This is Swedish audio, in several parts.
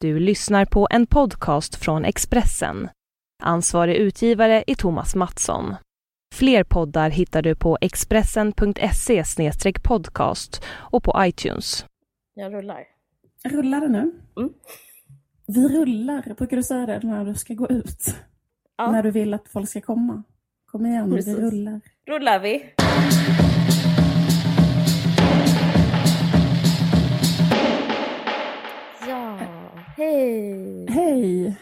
Du lyssnar på en podcast från Expressen. Ansvarig utgivare är Thomas Mattsson. Fler poddar hittar du på expressen.se podcast och på iTunes. Jag rullar. Rullar det nu? Mm. Vi rullar, brukar du säga det när du ska gå ut? Ja. När du vill att folk ska komma? Kom igen, Precis. vi rullar. Rullar vi? Hej! Hej!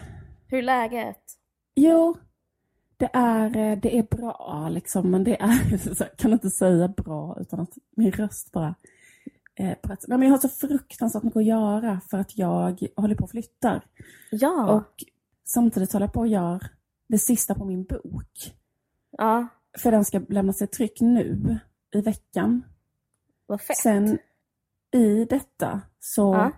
Hur är läget? Jo, det är, eh, det är bra liksom, men det är, jag kan inte säga bra utan att min röst bara eh. Nej, men jag har så fruktansvärt mycket att göra för att jag håller på och flyttar. Ja. Och samtidigt håller jag på och gör det sista på min bok. ja, För den ska lämnas i tryck nu i veckan. vad fett. Sen i detta så Ja.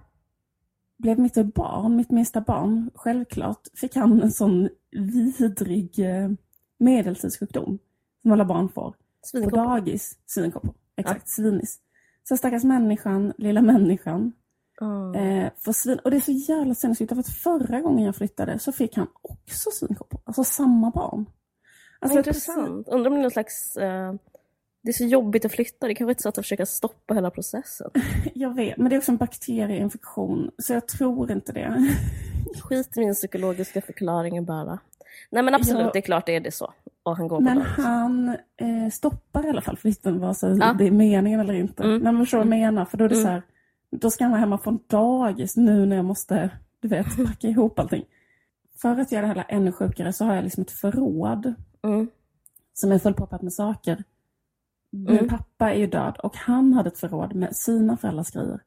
Blev mitt barn, mitt minsta barn, självklart fick han en sån vidrig eh, medeltidssjukdom som alla barn får. På Svinkoppor. dagis, svinkoppor. Exakt, svinis. Så stackars människan, lilla människan, Mm. eh, svin... Och det är så jävla sinnessjukt, för att förra gången jag flyttade så fick han också svinkoppor. Alltså samma barn. Alltså, intressant. Undrar om det är någon slags... eh, det är så jobbigt att flytta. Det kanske är ett sätt att försöka stoppa hela processen. Jag vet, men det är också en bakterieinfektion, så jag tror inte det. Skit i min psykologiska förklaring bara. Nej men absolut, Ja. det är klart det är det så. Och han går på Men dagis. han eh, stoppar i alla fall flytten, vare sig Ja. det är meningen eller inte. Mm. Men man förstår vad jag menar, för då är det Mm. så här, då ska han vara hemma från dagis nu när jag måste, du vet, packa ihop allting. För att göra det hela ännu sjukare så har jag liksom ett förråd Mm. som är fullproppat med saker. Min Mm. pappa är ju död och han hade ett förråd med sina föräldrars grejer.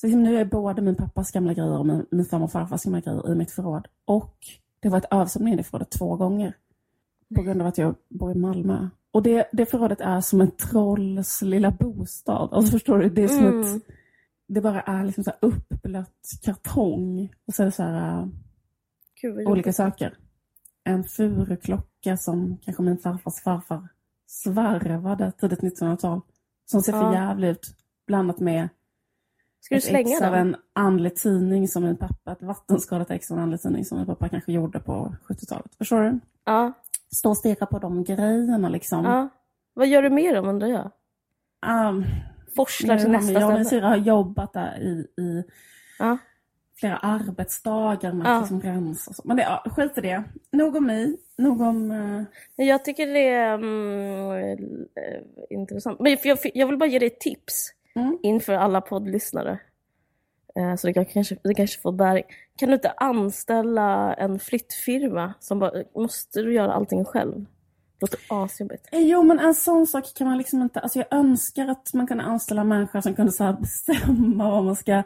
Så liksom nu är både min pappas gamla grejer och min, min farmor och farfars gamla grejer i mitt förråd. Och det var ett översvämning i det förrådet två gånger. På grund av att jag bor i Malmö. Och det, det förrådet är som en trolls lilla bostad. Alltså förstår du? Det är som Mm. ett... Det bara är liksom så uppblött kartong. Och så är det så här... äh, Gud, olika saker. En furuklocka som kanske min farfars farfar svarvade tidigt 1900-tal. Som ser för Ja. jävligt ut. Blandat med Ska du ett slänga ex av en andlig tidning som min pappa, ett vattenskadat ex av en andlig tidning som min pappa kanske gjorde på 70-talet. Förstår du? Ja. Stå och stirra på de grejerna liksom. ja. Vad gör du med dem undrar jag? Um, Forslar till nästa min- jag och min ställe? syrra har jobbat där i, i Ja. Flera arbetsdagar med Ja. att liksom rensa och så. Men det, ja, skit i det. Nog om mig. Nog om... Men Jag tycker det är eh, intressant. Men jag, jag vill bara ge dig ett tips Mm. inför alla poddlyssnare. Eh, Så det kan- kanske, det kanske får bäring. Kan du inte anställa en flyttfirma som bara, måste du göra allting själv? Låter asjobbigt. Jo, men en sån sak kan man liksom inte... Alltså jag önskar att man kunde anställa människor som kunde så bestämma vad man ska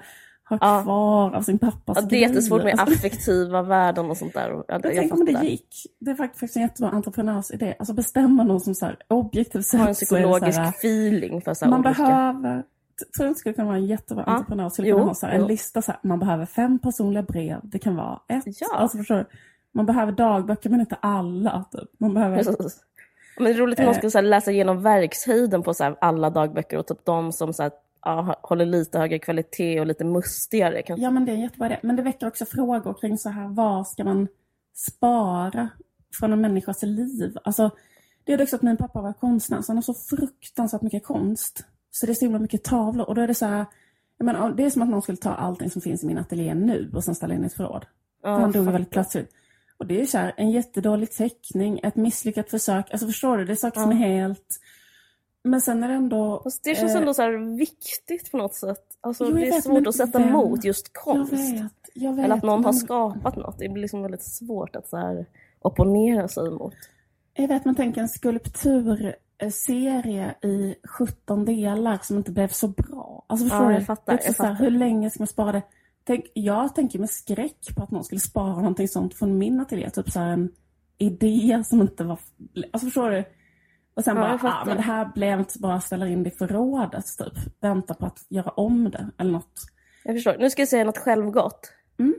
ha Ja. kvar av sin pappas Ja, det är jättesvårt med Alltså, affektiva värden och sånt där. Ja, jag jag tänker om det gick. Det är faktiskt en jättebra entreprenörsidé. Alltså bestämma någon som så här objektivt sett Ha en psykologisk här, feeling för så Man olika. behöver... Tror du inte skulle kunna vara en jättebra Ja. entreprenör? Skulle Jo, kunna ha så en lista så här, man behöver fem personliga brev. Det kan vara ett. Ja. Alltså förstår du? Man behöver dagböcker men inte alla. Typ. Man behöver... Precis. Men det är roligt om man Eh. så här läsa igenom verkshöjden på så alla dagböcker och typ de som så ja, håller lite högre kvalitet och lite mustigare. Kan... Ja men det är jättebra idé. Men det väcker också frågor kring så här, vad ska man spara från en människas liv? Alltså, det är också att min pappa var konstnär, så han har så fruktansvärt mycket konst. Så det är så himla mycket tavlor. Och då är det så här, jag menar, det är som att någon skulle ta allting som finns i min ateljé nu och sen ställa in i ett förråd. Ja, För han dog väldigt plötsligt. Och det är ju så här, en jättedålig teckning, ett misslyckat försök. Alltså förstår du, det är saker som är helt... Men sen är det ändå... Fast det känns eh, ändå så viktigt på något sätt. Alltså, Jo, jag det är vet, svårt att sätta vem- emot just Jag konst. vet, jag vet. Eller att någon har men- skapat något. Det blir liksom väldigt svårt att så här opponera sig emot. Jag vet, man tänker en skulpturserie i 17 delar som inte blev så bra. Alltså förstår Ja, du? jag fattar, är också jag så här, fattar. hur länge ska man spara det? Tänk, jag tänker med skräck på att någon skulle spara någonting sånt från min ateljé. Typ så en idé som inte var... Alltså förstår du? Och sen Ja, bara, ah, men det här blev inte så bra, ställer in det i förrådet typ. Vänta på att göra om det eller något. Jag förstår. Nu ska jag säga något självgott. Mm.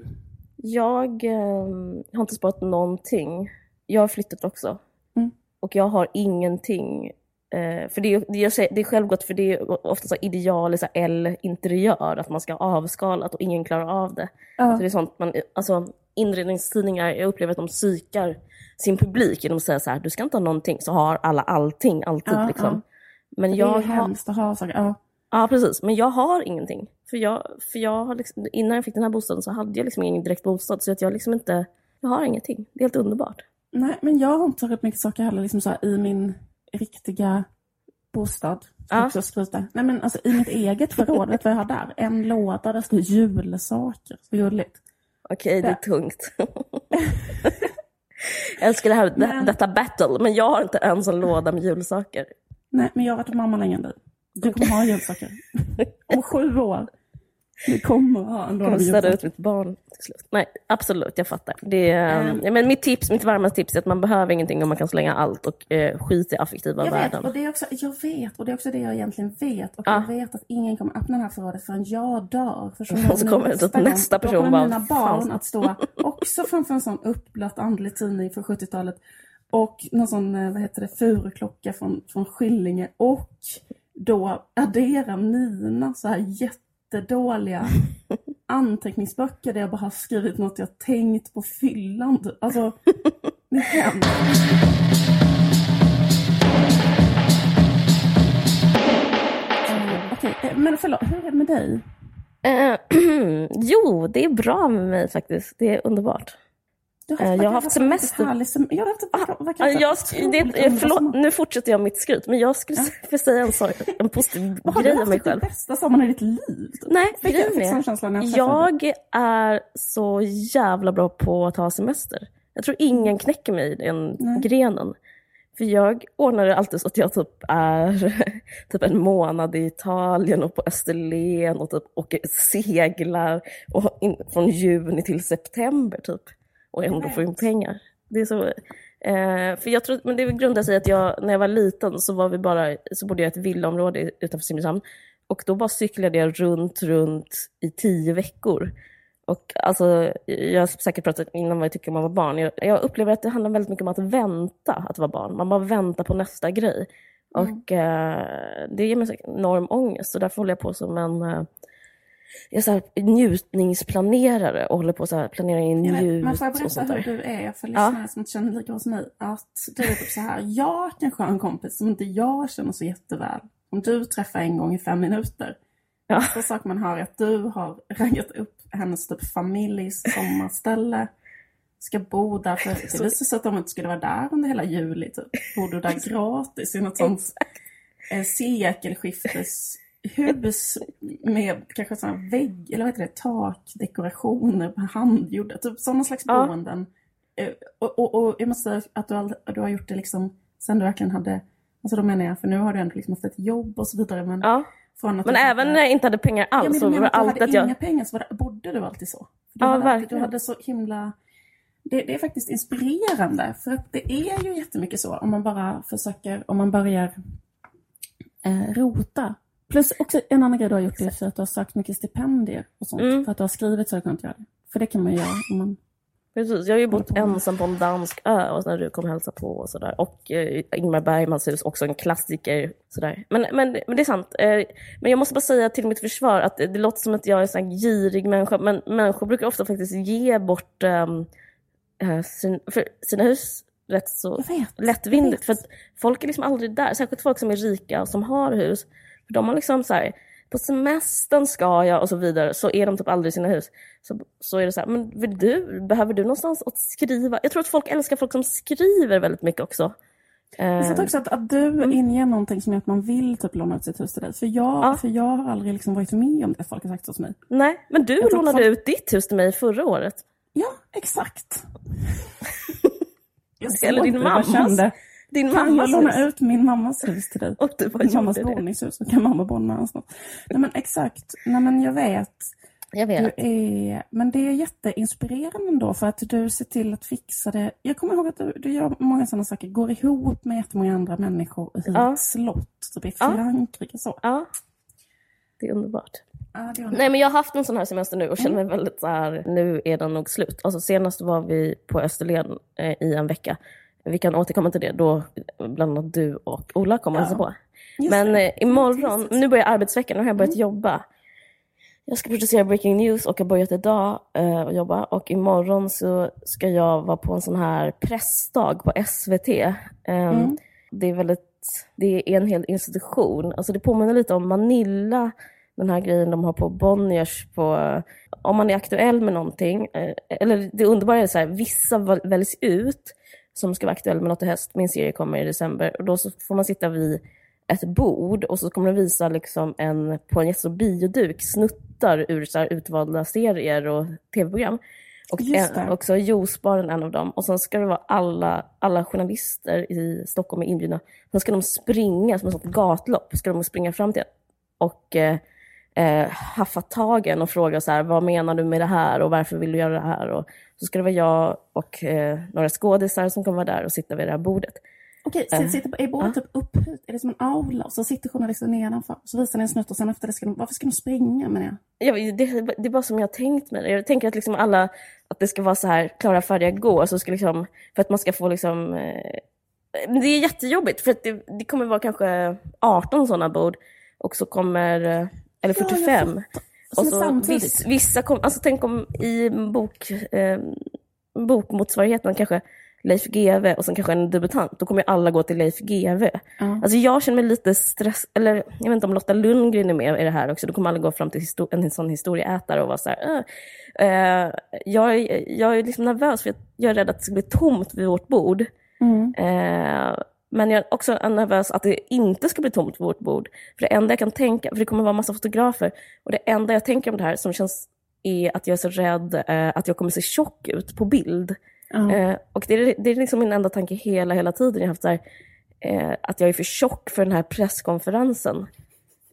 Jag eh, har inte sparat någonting. Jag har flyttat också. Mm. Och jag har ingenting Eh, för det är, det, det är självgott för det är ofta så ideal L-interiör, att man ska ha avskalat och ingen klarar av det. Ja. Så det är sånt man, alltså inredningstidningar, jag upplever att de psykar sin publik genom att säga så här, du ska inte ha någonting, så har alla allting alltid. Ja, liksom. ja. Men Det är jag har, hemskt att ha saker. Ja. ja, precis. Men jag har ingenting. För jag, för jag har liksom, innan jag fick den här bostaden så hade jag liksom ingen direkt bostad. Så att jag liksom inte, jag har ingenting. Det är helt underbart. Nej, men jag har inte rätt mycket saker heller liksom så här, i min riktiga bostad. Ja. också skryta. Nej, men alltså i mitt eget förråd, vet du vad jag har där? En låda där det står julsaker. Så gulligt. Okej, det är tungt. jag älskar det här, Men- detta battle, men jag har inte ens en låda med julsaker. Nej, men jag har varit mamma längre än dig. Du kommer ha julsaker. Om sju år. Du kommer ha en kommer med städa ut mitt barn till slut. Nej, absolut, jag fattar. Det Mm. men mitt tips, mitt varmaste tips är att man behöver ingenting och man kan slänga allt och eh, skit i affektiva Jag vet, värden. och det är också, jag vet, och det är också det jag egentligen vet. Och Ja. jag vet att ingen kommer öppna det här förrådet förrän jag dör. För Och så kommer typ nästa Då person kommer bara, mina barn att stå också framför en sån uppblött andlig tidning från 70-talet. Och någon sån, eh, vad heter det, furuklocka från, från Skillinge. Och då addera mina så här jättedåliga anteckningsböcker där jag bara har skrivit något jag tänkt på fyllan. typ. Alltså, det är hemskt. Eh, men förlåt, hur är det med dig? Eh, jo, det är bra med mig faktiskt. Det är underbart. Du Eh, jag har haft semester. Härlig sem- jag har haft, verkar, verkar Ja, jag, otroligt det, eh, underbar förlåt, nu fortsätter jag mitt skryt, men jag skulle få säga en, sak, en positiv Vad har grej du om mig haft den själv. bästa sommaren i ditt liv? typ? Nej, grejen är, jag är så jävla bra på att ta semester. Jag tror ingen knäcker mig i den Nej. grenen. För jag ordnar det alltid så att jag typ är typ en månad i Italien och på Österlen och typ åker, seglar och in, från juni till september typ. Och ändå får in pengar. Det är så... Eh, för jag tror, men det grundar sig i att jag, när jag var liten så, var vi bara, så bodde jag i ett villaområde utanför Simrishamn. Och då bara cyklade jag runt, runt i tio veckor. Och alltså, jag har säkert pratat innan vad jag tycker om att vara barn. Jag, jag upplever att det handlar väldigt mycket om att vänta att vara barn. Man bara väntar på nästa grej. Och eh, det ger mig enorm ångest. Så därför håller jag på som en eh, jag är så här, njutningsplanerare och håller på att planera in Jag vet, njut Men får jag berätta hur du är för Ja. lyssnare som inte känner lika bra som mig? Att du är typ så här, jag kanske har en kompis som inte jag känner så jätteväl. Om du träffar en gång i fem minuter. Ja. Nästa sak man hör är att du har raggat upp hennes typ familjs sommarställe. Ska bo där, för det visar sig att de inte skulle vara där under hela juli. Typ. Bor du där gratis i något sånt eh, sekelskifteshus med kanske sådana vägg, eller vad heter det, takdekorationer handgjorda, typ sådana slags Ja. boenden. Eh, Och, och, och jag måste säga att du, all, du har gjort det liksom sen du verkligen hade, alltså då menar jag, för nu har du ändå liksom haft ett jobb och så vidare. Men, Ja. från att Men även när jag inte hade pengar Ja, alls men så var att du hade inga pengar så var det, bodde du alltid så? Du, Ja, hade, alltid- du verkligen. hade så himla... Det, det är faktiskt inspirerande för att det är ju jättemycket så om man bara försöker, om man börjar eh, rota. Plus också en annan grej du har gjort är för att du har sökt mycket stipendier och sånt. Mm. För att du har skrivit så har du kunnat göra det. För det kan man göra om man... Precis, jag har ju bott ensam på en dansk ö och när du kom hälsa på och sådär. Och eh, Ingmar Bergmans hus, också en klassiker. Sådär. Men, men, men det är sant. Eh, men jag måste bara säga till mitt försvar att det, det låter som att jag är en sån här girig människa. Men människor brukar ofta faktiskt ge bort ehm, eh, sin, sina hus rätt så vet. lättvindigt. För att folk är liksom aldrig där. Särskilt folk som är rika och som har hus. För de har liksom så här, på semestern ska jag och så vidare. Så är de typ aldrig i sina hus. Så, så är det så här, men vill du, behöver du någonstans att skriva? Jag tror att folk älskar folk som skriver väldigt mycket också. Jag Eh, tror också att, att du inger någonting som gör att man vill typ låna ut sitt hus till dig. För jag, Ja. för jag har aldrig liksom varit med om det folk har sagt så till mig. nej, men du Jag lånade folk- ut ditt hus till mig förra året. Ja, exakt. Jag Eller din mammas kände, Din Kan jag mammas låna ut min mammas hus till dig? Och du bara Min mammas våningshus, så kan mamma bo någon annanstans. Nej men exakt. Nej men jag vet. Jag Du vet. är, men det är jätteinspirerande ändå för att du ser till att fixa det. Jag kommer ihåg att du, du gör många sådana saker, går ihop med jättemånga andra människor hyr Ja. ett slott, typ i Ja. Frankrike så. Ja. Det är underbart. Ja, det är Nej men jag har haft en sån här semester nu och känner mig väldigt så här, nu är den nog slut. Alltså senast var vi på Österlen eh, i en vecka. Vi kan återkomma till det då bland annat du och Ola kommer Ja. hälsa på. Just Men det. eh, imorgon, nu börjar arbetsveckan, nu har jag börjat Mm. jobba. Jag ska producera Breaking News och har börjat idag eh, och jobba. Och imorgon så ska jag vara på en sån här pressdag på SVT. Eh, Mm. Det är väldigt, det är en hel institution. Alltså det påminner lite om Manilla, den här grejen de har på Bonniers på, om man är aktuell med någonting. Eh, eller det underbara är så här, vissa väl- väljs ut som ska vara aktuell med något i höst. Min serie kommer i december och då så får man sitta vid ett bord och så kommer de visa liksom en, på en jättestor bioduk snuttar ur så utvalda serier och tv-program. Och en, också juicebaren en av dem. Och sen ska det vara alla, alla journalister i Stockholm är inbjudna. Sen ska de springa som ett sånt gatlopp, ska de springa fram till och eh, eh, haffa tagen och fråga så här, vad menar du med det här och varför vill du göra det här? Och så ska det vara jag och eh, några skådisar som kommer vara där och sitta vid det här bordet. Okej, Eh, så sitter på, är bordet typ upphöjt? Är det som en aula? Och så sitter journalisten nedanför. Så visar ni en snutt och sen efter det ska de... Varför ska de springa menar jag? Ja, det, det är bara som jag har tänkt mig det. Jag tänker att liksom alla, att det ska vara så här, klara, färdiga, gå. Så ska liksom, för att man ska få liksom... Eh, det är jättejobbigt för att det, det kommer vara kanske 18 sådana bord. Och så kommer, eh, eller Ja, jag 45. fattar. Och är så samtidigt. viss, vissa kommer, alltså tänk om i bok, eh, bokmotsvarigheten kanske Leif GW och sen kanske en debutant. Då kommer ju alla gå till Leif GW. Ja. Alltså jag känner mig lite stress, eller jag vet inte om Lotta Lundgren är med i det här också. Då kommer alla gå fram till en sån historieätare och vara så här. Eh, jag, jag är liksom nervös för att jag är rädd att det ska bli tomt vid vårt bord. Mm. Eh, men jag är också nervös att det inte ska bli tomt vid vårt bord. För det enda jag kan tänka, för det kommer vara massa fotografer, och det enda jag tänker om det här som känns är att jag är så rädd eh, att jag kommer se tjock ut på bild. Ja. Eh, och det är, det är liksom min enda tanke hela, hela tiden. Jag har haft så här, eh, att jag är för tjock för den här presskonferensen.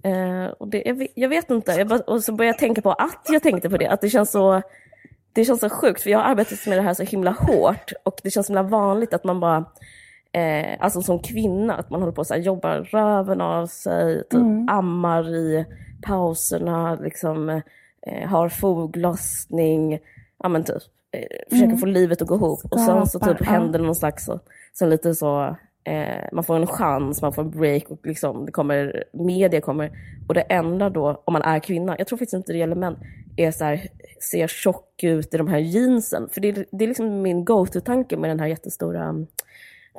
Eh, och det, jag, vet- jag vet inte. Jag bara, och så började jag tänka på att jag tänkte på det. Att det känns så, det känns så sjukt, för jag har arbetat med det här så himla hårt. Och det känns så himla vanligt att man bara, eh, alltså som kvinna, att man håller på att jobbar röven av sig, typ Mm. ammar i pauserna, liksom, eh, har foglossning, ja men typ, eh, försöker Mm. få livet att gå ihop. Och sen så typ händer det någon slags, så, sen lite så, eh, man får en chans, man får en break och liksom, det kommer, media kommer. Och det enda då, om man är kvinna, jag tror faktiskt inte det gäller män, är så här, ser tjock ut i de här jeansen. För det, är- det är liksom min go-to-tanke med den här jättestora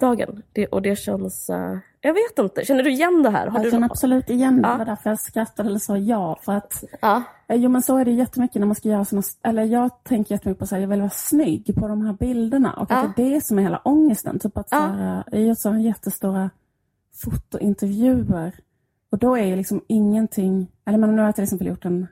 dagen. Det, och det känns, eh, jag vet inte, känner du igen det här? Har Jag du känner absolut igen det. Ja. Det var därför jag skrattade eller sa ja. För att, Ja. eh, jo men så är det jättemycket när man ska göra såna, eller jag tänker jättemycket på att jag vill vara snygg på de här bilderna. Och att Ja. det är det som är hela ångesten. Typ att så här, jag gör sådana jättestora fotointervjuer. Och då är ju liksom ingenting, eller men nu har jag till exempel gjort en,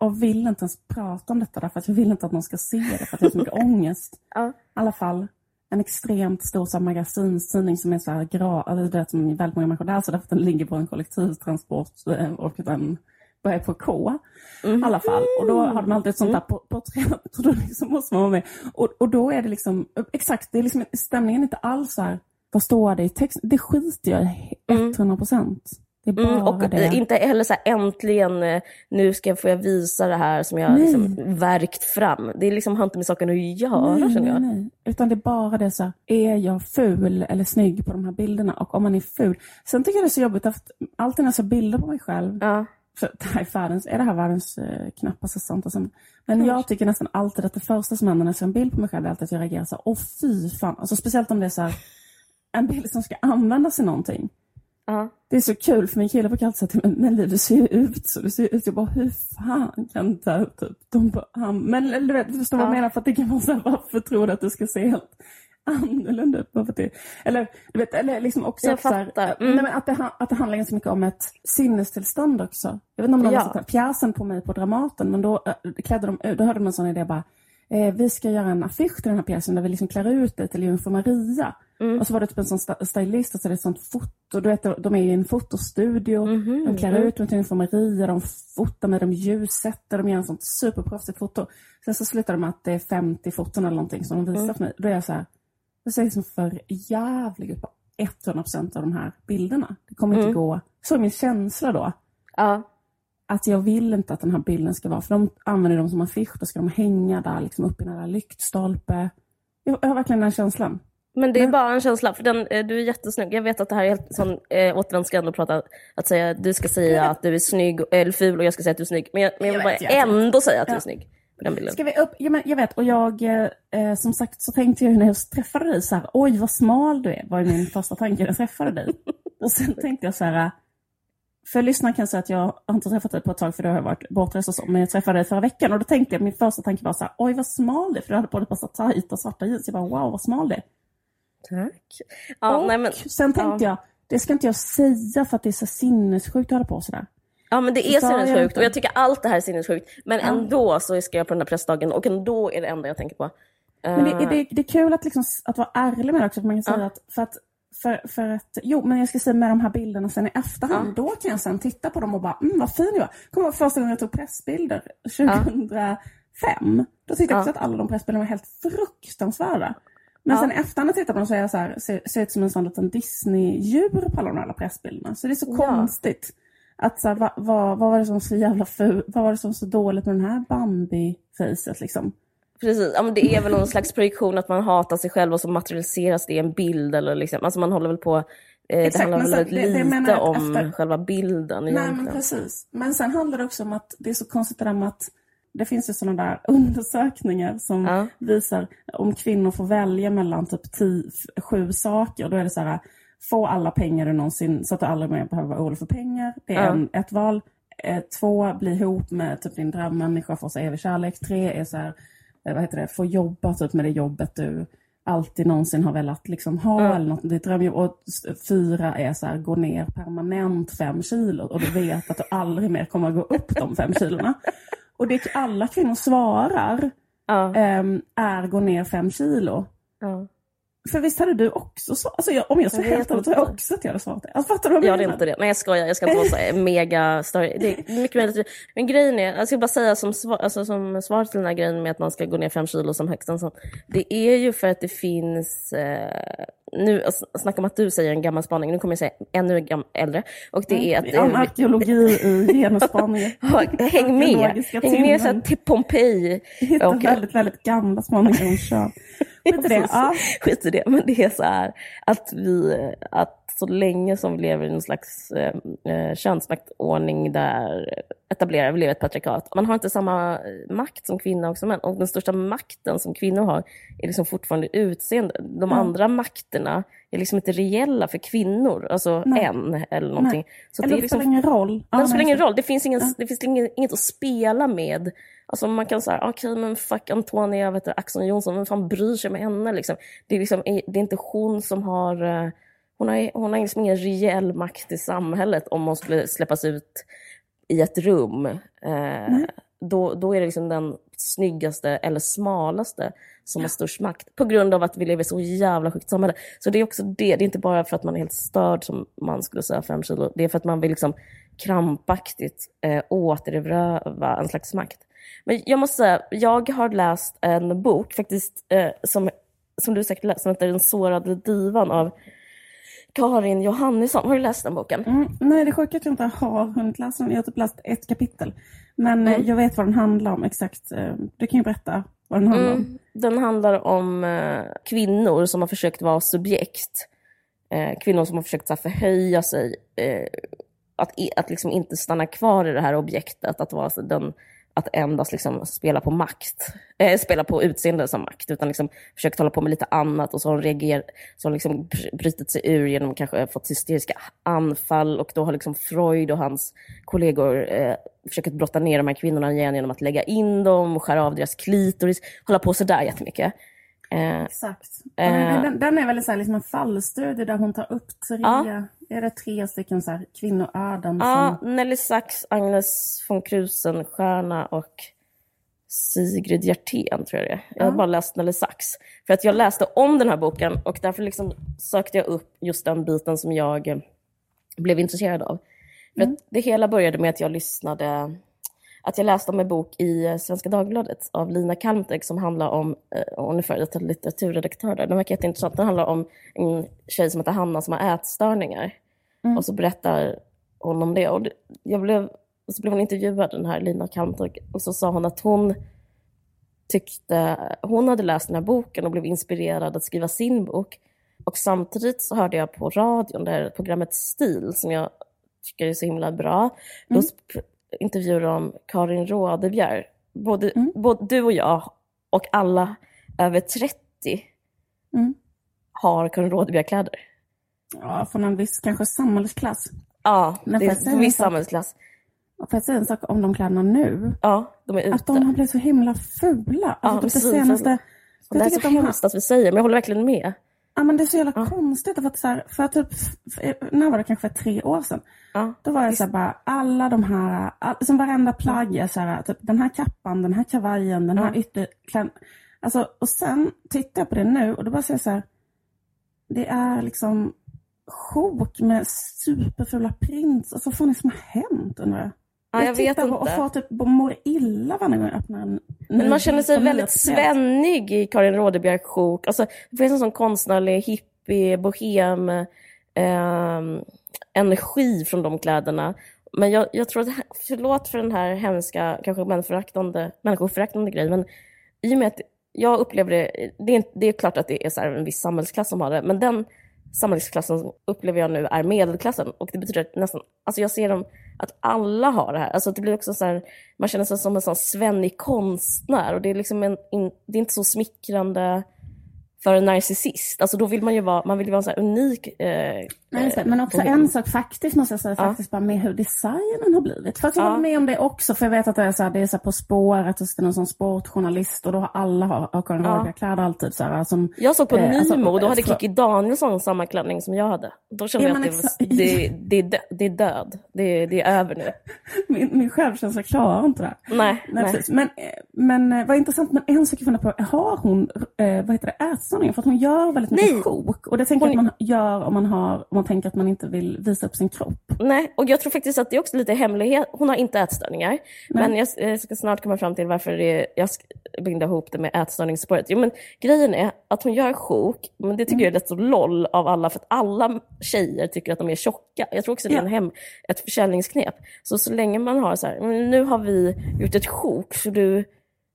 och vill inte ens prata om detta därför att jag vill inte att någon ska se det för att jag har så mycket ångest. I alla fall en extremt stor så magasinstidning som är så här gra, eller det som väldigt många människor läser därför att den ligger på en kollektivtransport eh, och den börjar på K. Mm. I alla fall. Och då har de alltid ett sånt där på- porträtt och då liksom måste man vara med. Och, och då är det liksom, exakt, det är liksom stämningen är inte alls så här, vad står det i texten? Det skiter jag i 100 procent. Det är bara Mm, och det. eh, inte heller så här, äntligen, eh, nu ska jag, får jag visa det här som jag Nej. liksom värkt fram. Det är liksom, har inte med saken att göra nej, känner jag. nej. Utan det är bara det så här, är jag ful eller snygg på de här bilderna? Och om man är ful. Sen tycker jag det är så jobbigt att alltid när jag ser bilder på mig själv, Ja. för det här är, världens, är det här världens eh, knappaste sånt? Och sen, men jag tycker nästan alltid att det första som händer när jag ser en bild på mig själv är alltid att jag reagerar så här, åh fy fan. Alltså speciellt om det är så här, en bild som ska användas i någonting. Ja. Det är så kul för min kille brukar alltid säga till mig, men Liv du ser ju ut så, du ser ut. Jag bara, hur fan kan det här, typ, de bara, han, men eller, du vet, du förstår vad jag Ja. menar? För att det kan vara så här, varför tror du att du ska se helt annorlunda ut? Bara för att det, eller, du vet, eller liksom också Jag att, så här. Mm. nej, men att, det, att det handlar ganska mycket om ett sinnestillstånd också. Jag vet inte om någon Ja. har sett pjäsen på mig på Dramaten, men då äh, klädde de då hade de en sån idé bara, eh, vi ska göra en affisch till den här pjäsen där vi liksom klär ut dig till Jungfru Maria. Mm. Och så var det typ en sån stylist, alltså det är ett sånt foto, du vet, de är i en fotostudio, Mhm, de klär mm. ut mig till Maria, de fotar med, de ljussätter, de gör en sånt superproffsigt foto. Sen så slutar det med att det är 50 foton eller någonting som de visar Mm. för mig. Då är jag så här, jag ser liksom för jävlig ut på 100% av de här bilderna. Det kommer inte Mm. gå. Så är min känsla då Ja. att jag vill inte att den här bilden ska vara, för de använder dem som affisch, då ska de hänga där liksom uppe i jävla lyktstolpe. Jag, jag har verkligen den känslan. Men det är bara en känsla, för den, eh, du är jättesnygg. Jag vet att det här är helt sån eh, återvändsgränd att prata, att säga, du ska säga att du är snygg eller ful och jag ska säga att du är snygg. Men jag, men jag vill bara jag ändå säga att du är snygg. Ska vi upp? Ja, men jag vet, och jag, eh, eh, som sagt så tänkte jag när jag träffade dig så här, oj vad smal du är, var min första tanke när jag träffade dig. Och sen tänkte jag så här, för lyssnarna kan jag säga att jag har inte träffat dig på ett tag för du har varit bortrest och så, men jag träffade dig förra veckan och då tänkte jag, min första tanke var så här, oj vad smal du är, för du hade på dig ett massa tajta svarta jeans. Jag bara, wow vad smal du är. Tack. Ja, och nej, men, sen tänkte jag, det ska inte jag säga för att det är så sinnessjukt att ha på sådär. ja, men det är Så sinnessjukt och jag tycker allt det här är sinnessjukt. Men Ja. ändå så ska jag på den här pressdagen och ändå är det enda jag tänker på. Men det, Eh, det, det är kul att, liksom, att vara ärlig med det också. För man kan säga Ja. att, för att, för, för att, jo men jag ska säga med de här bilderna sen i efterhand, då kan jag sen titta på dem och bara, mm vad fin jag var. Kommer ihåg första gången jag tog pressbilder, 2005. Då tyckte jag också Ja. att alla de pressbilderna var helt fruktansvärda. Men Ja. sen i efterhand när jag tittar på dem så är jag så här, ser, ser ut som en sån liten Disney-djur på alla de här pressbilderna. Så det är så Ja. konstigt. Att så här, vad, vad, vad var det som så jävla ful, vad var det som så dåligt med den här Bambi-facet liksom? Precis, ja, men det är väl någon slags projektion att man hatar sig själv och så materialiseras det i en bild. Eller liksom, alltså man håller väl på, eh, det Exakt, handlar men väl sen- väldigt det- det lite att om efter- själva bilden Nej, men egentligen. precis. Men sen handlar det också om att det är så konstigt det där med att det finns ju sådana där undersökningar som Ja. visar om kvinnor får välja mellan typ tio, sju saker. Då är det så här, få alla pengar du någonsin, så att du aldrig mer behöver vara orolig för pengar. Det är Ja. en, ett val. Eh, två, bli ihop med typ din drömmänniska, få sig evig kärlek. Tre är så här, eh, vad heter det, få jobba typ med det jobbet du alltid någonsin har velat liksom ha Ja. eller något, ditt drömjobb. Och fyra är så här, gå ner permanent fem kilo och du vet att du aldrig mer kommer att gå upp de fem kilorna. Och det alla kvinnor svarar Ja, ehm, är gå ner fem kilo. ja. För visst hade du också svarat? Alltså jag, om jag ska helt ärlig tror jag också att jag hade svarat det. Alltså fattar du vad Jag jag hade menar? inte det. Nej jag skojar, jag ska inte vara så här mega story. Det är mycket möjligt. Men grejen är, jag ska bara säga som svar, alltså som svar till den här grejen med att man ska gå ner fem kilo som högst. en sån. Det är ju för att det finns, eh, nu alltså, snacka om att du säger en gammal spaning, nu kommer jag säga ännu gam- äldre. Och det är att... En arkeologi i genusspaningen. Häng med! Häng med så till Pompeji. Hittar Och- väldigt, väldigt gamla spaningar hon kör. Vet du det? Ja. Skit i det, men det är så här att vi, att så länge som vi lever i någon slags eh, eh, könsmaktordning där etablerar vi lever ett patriarkat. Man har inte samma eh, makt som kvinna och som män. Och den största makten som kvinnor har är liksom fortfarande utseende. De Mm. andra makterna är liksom inte reella för kvinnor, alltså Nej. än eller någonting. Så Eller det är det liksom spelar ingen roll. Ja, men det spelar nej, ingen roll, det finns, ingen, det finns ingen, inget att spela med. Alltså man kan säga, okej men fuck Antonia, vet du, Axel Jonsson, vem fan bryr sig med henne liksom? Det är, liksom, det är inte hon som har, eh, hon har, hon har liksom ingen reell makt i samhället om hon skulle släppas ut i ett rum. Eh, då, då är det liksom den snyggaste eller smalaste som har störst makt. På grund av att vi lever i så jävla sjukt samhälle. Så det är också det, det är inte bara för att man är helt störd som man skulle säga fem kilo. Det är för att man vill liksom krampaktigt eh, återerövra en slags makt. Men jag måste säga, jag har läst en bok faktiskt eh, som, som du säkert läst, som heter Den sårade divan av Karin Johannisson. Har du läst den boken? Mm, nej, det är sjukt att jag inte har hunnit läsa den. Jag har typ läst ett kapitel. Men eh, Mm. jag vet vad den handlar om exakt. Eh, Du kan ju berätta vad den handlar om. Mm. Den handlar om eh, kvinnor som har försökt vara subjekt. Eh, kvinnor som har försökt så förhöja sig. Eh, att i- att liksom inte stanna kvar i det här objektet. Att, vara den, att endast liksom spela på makt. äh, spela på utseende som makt. Utan liksom försökt hålla på med lite annat. Och så har hon reager, så har hon liksom brutit sig ur genom kanske fått hysteriska anfall. Och då har liksom Freud och hans kollegor eh, försökt brotta ner de här kvinnorna igen genom att lägga in dem, skära av deras klitoris, hålla på sådär jättemycket. Eh, Exakt. Eh. Den, den, den är väl så här, liksom en fallstudie där hon tar upp tre, Ja. är det tre stycken så här, kvinnoöden ja, som... Nelly Sachs, Agnes von Krusenstjerna och Sigrid Hjertén tror jag det är. Jag har Ja. bara läst Nelly Sachs. För att jag läste om den här boken och därför liksom sökte jag upp just den biten som jag eh, blev intresserad av. För Mm. det hela började med att jag lyssnade, att jag läste om en bok i eh, Svenska Dagbladet av Lina Kalmteg som handlar om, eh, hon är före detta litteraturredaktör där, den verkar jätteintressant. Den handlar om en tjej som heter Hanna som har ätstörningar. Mm. Och så berättar hon om det. Och jag blev, och så blev hon intervjuad, den här Lina Kalmteg, och så sa hon att hon tyckte, hon hade läst den här boken och blev inspirerad att skriva sin bok. och samtidigt så hörde jag på radion, det här programmet Stil, som jag tycker är så himla bra. Då intervjuade de Karin Rådebjer. Både, mm. både du och jag och alla över 30 mm. har Karin Rådebjer-kläder. Ja, från en viss kanske samhällsklass. Ja, Men det är en viss samhällsklass. Får jag säga en sak om de kläderna nu? Ja, de är ute. Att de har blivit så himla fula. Alltså, ja, typ det senaste... Det är så hemskt att vi säger, men jag håller verkligen med. Ja, men det är så jävla ja. konstigt. För, att så här, för typ, för, när var det kanske tre år sedan? Ja. Då var det så här, bara alla de här, all, som varenda plagg är så här, typ den här kappan, den här kavajen, den här ja. Alltså, och sen tittar jag på det nu och då bara säger jag så här, det är liksom sjok med superfula prints. Alltså vad fan är det som har hänt undrar jag? Ja, jag, vet inte. och får typ mår illa varje gång jag öppnar en Men man känner sig väldigt svennig i Karin Rådebjerg sjok. Alltså, det finns en sån konstnärlig hippie, bohem, eh, energi från de kläderna. Men jag, jag tror att, förlåt för den här hemska, kanske människoföraktande, människoföraktande grejen, men i och med att jag upplever det, det är, det är klart att det är så en viss samhällsklass som har det, men den samhällsklassen upplever jag nu är medelklassen. Och det betyder att nästan, alltså jag ser dem, att alla har det här. Alltså det blir också så här, man känner sig som en sån svennig konstnär och det är liksom en, in, det är inte så smickrande för en narcissist. Alltså då vill man ju vara, man vill ju vara en sån unik... Eh, Nej, men också en sak faktiskt måste jag säga, ja. faktiskt bara med hur designen har blivit. För att jag ja. håller med om det också, för jag vet att det är så här, det är så här På spåret och så är det någon sån sportjournalist och då har alla har, har Karin ja. kläder alltid. Så här, som, jag såg på eh, Nimo, alltså, då hade Kikki Danielsson samma klänning som jag hade. Då kände ja, jag att det, det, det, det, det är död, det, det är över nu. min, min självkänsla klarar inte det. Nej, nej. nej. Men, men eh, vad intressant, men en sak jag funderar på, har hon, eh, vad heter det, ätstörningar? För att hon gör väldigt mycket Nej. sjok. Och det tänker hon... jag att man gör om man, har, man tänker att man inte vill visa upp sin kropp. Nej, och jag tror faktiskt att det är också lite hemlighet. Hon har inte ätstörningar. Nej. Men jag, jag, ska snart komma fram till varför det, jag binder ihop det med ätstörningsspåret. Jo, men grejen är att hon gör sjok, men det tycker mm. jag är rätt så loll av alla, för att alla tjejer tycker att de är tjocka. Jag tror också det är en hem, ett försäljningsknep. Så så länge man har så här, nu har vi gjort ett sjok, så du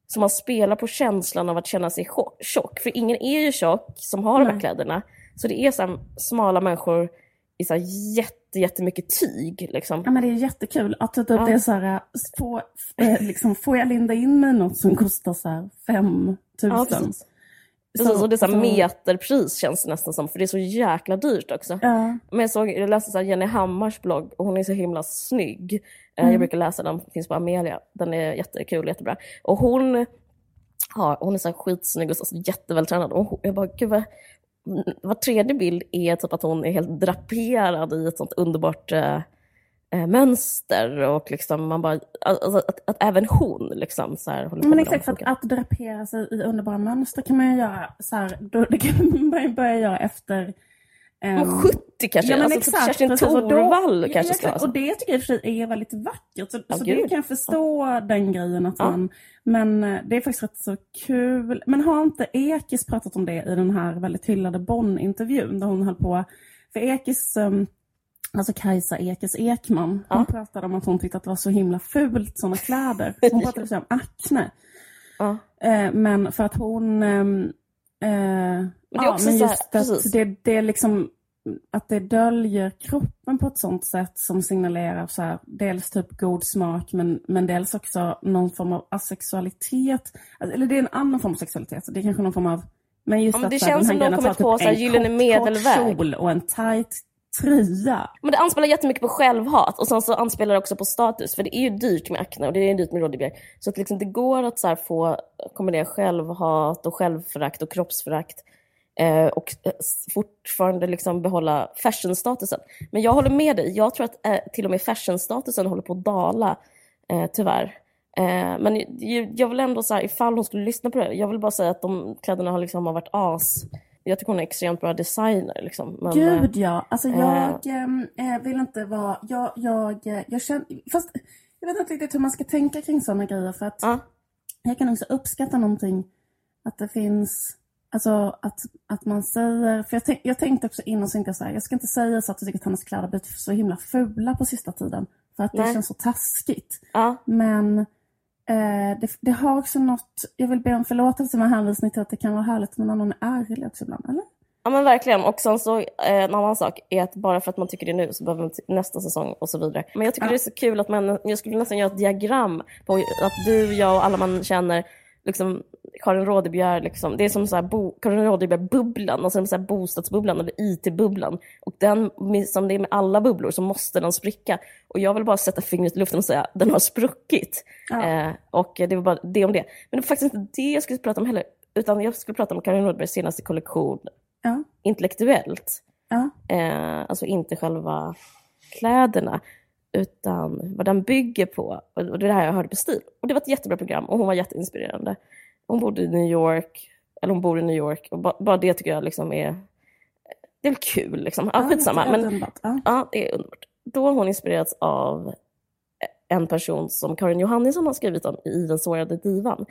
så man spelar på känslan av att känna sig tjock. För ingen är ju tjock som har Nej. de här kläderna. Så det är så smala människor i så jätte, jättemycket tyg. Liksom. Ja, men det är jättekul att typ, ja. det är så här, få, eh, liksom, får jag linda in mig något som kostar så här 5 000? Ja, precis. Precis, och det är så meterpris känns det nästan som, för det är så jäkla dyrt också. Ja. Men jag, såg, jag läste så Jenny Hammars blogg och hon är så himla snygg. Eh, mm. Jag brukar läsa den, finns på Amelia. Den är jättekul, jättebra. Och hon, har, hon är så skitsnygg och så jättevältränad. Och jag bara, gud vad, var tredje bild är typ att hon är helt draperad i ett sånt underbart eh, eh mönster och liksom man bara, alltså, att, att, även hon liksom så här håller Men exakt, för att, att drapera sig i underbara mönster kan man ju göra så här, då, det kan man börja göra efter Um, 70 kanske? Ja, men alltså, exakt, Kerstin Thorvall kanske ja, ska ha. Och det tycker jag i och för sig är väldigt vackert. Så, ja, så det kan jag förstå ja. den grejen. Att man, men eh, det är faktiskt rätt så kul. Men har inte Ekis pratat om det i den här väldigt hyllade Bonn-intervjun där hon höll på? För Ekis, um, alltså Kajsa Ekis Ekman, hon pratade om att hon tyckte att det var så himla fult sådana kläder. Hon pratade om akne. Uh, men för att hon um, Eh, det är också men just här, att det, det är liksom att det döljer kroppen på ett sånt sätt som signalerar så här, dels typ god smak men, men dels också någon form av asexualitet. Alltså, eller det är en annan form av sexualitet. Det är kanske någon form av... Men just ja, men det att, känns som de kommit på typ en gyllene medelväg. kjol och en tight tröja. Men det anspelar jättemycket på självhat och sen så anspelar det också på status. För det är ju dyrt med Acne och det är dyrt med Rådebjer. Så att liksom det går att så få kombinera självhat och självförakt och kroppsförakt eh, och eh, fortfarande liksom behålla fashionstatusen. Men jag håller med dig, jag tror att eh, till och med fashionstatusen håller på att dala, eh, tyvärr. Eh, men jag vill ändå, så här, ifall hon skulle lyssna på det, jag vill bara säga att de kläderna har, liksom, har varit as jag tycker hon är extremt bra designer. Liksom. Men, Gud ja, alltså eh, jag äh, vill inte vara, jag, jag, eh, jag känner, fast jag vet inte riktigt hur man ska tänka kring sådana grejer för att uh. jag kan också uppskatta någonting, att det finns, alltså att, att man säger, för jag, tänk, jag tänkte också innan så jag så här, jag ska inte säga så att jag tycker att hennes kläder blivit så himla fula på sista tiden, för att det Nej. känns så taskigt. Uh. Men Eh, det, det, har också något, jag vill be om förlåtelse med hänvisning till att det kan vara härligt när någon är ärlig också ibland, eller? Ja men verkligen. Och sen så eh, en annan sak är att bara för att man tycker det nu så behöver man nästa säsong och så vidare. Men jag tycker Ja. det är så kul att man, jag skulle nästan göra ett diagram på att du, jag och alla man känner, liksom Karin Rådebjer, liksom, det är som så här bo, Karin Rådebjer-bubblan, alltså så här bostadsbubblan eller IT-bubblan. Och den, som det är med alla bubblor så måste den spricka. Och jag vill bara sätta fingret i luften och säga den har spruckit. Ja. Eh, och det var bara det om det. Men det var faktiskt inte det jag skulle prata om heller, utan jag skulle prata om Karin Rådebjers senaste kollektion Ja. intellektuellt. Ja. Eh, alltså inte själva kläderna, utan vad den bygger på. Och det är det här jag hörde på STIL. Och det var ett jättebra program och hon var jätteinspirerande. Hon bodde i New York, eller hon bor i New York. Och ba, bara det tycker jag liksom är, det är kul liksom. Ja, skitsamma. det är Men, underbart. Ja. Ja, det är underbart. Då har hon inspirerats av en person som Karin Johannisson har skrivit om i Den sårade divan.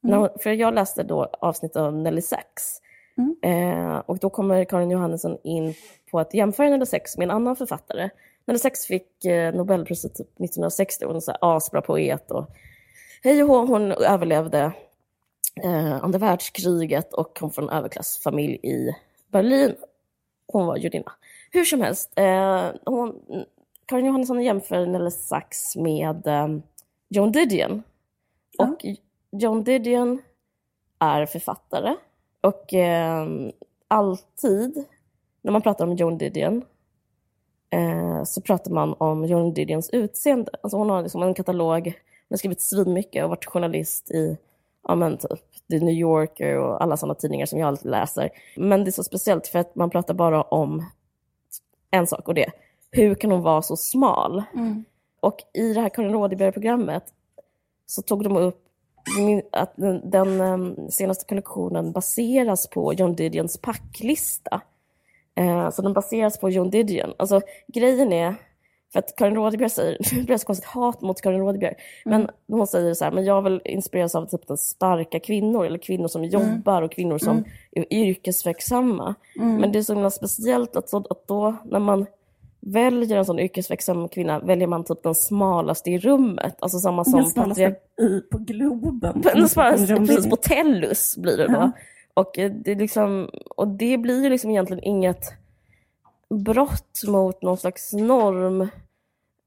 När hon, för jag läste då avsnitt av Nelly Sachs. Mm. Eh, och då kommer Karin Johannisson in på att jämföra Nelly Sachs med en annan författare. Nelly Sachs fick eh, Nobelpriset typ 1960 och hon är här asbra poet. Och hej och hon överlevde eh, andra världskriget och kom från en överklassfamilj i Berlin. Hon var judinna. Hur som helst, eh, hon, Karin Johannesson jämför Nelly Sachs med eh, Joan Didion. Ja. Och Joan Didion är författare. Och eh, alltid när man pratar om Joan Didion eh, så pratar man om Joan Didions utseende. Alltså hon har liksom en katalog, hon har skrivit svinmycket och varit journalist i ja, men typ The New Yorker och alla sådana tidningar som jag alltid läser. Men det är så speciellt för att man pratar bara om en sak och det hur kan hon vara så smal? Mm. Och i det här Karin Rådebjer-programmet så tog de upp att den, den em, senaste kollektionen baseras på John Didions packlista. Eh, så den baseras på John Didion. Alltså grejen är, för att Karin Rådebjer säger, det blir så konstigt hat mot Karin Rådebjer, men hon säger så här, men jag vill inspireras av typ den starka kvinnor, eller kvinnor som jobbar och kvinnor som är yrkesverksamma. Men det är så himla speciellt att, så, att då när man väljer en sån yrkesverksam kvinna väljer man typ den smalaste i rummet. Alltså samma som Den smalaste i, på Globen. den smalaste, precis på Tellus blir det då. Ja. Och, eh, det är liksom, och det blir ju liksom egentligen inget brott mot någon slags norm.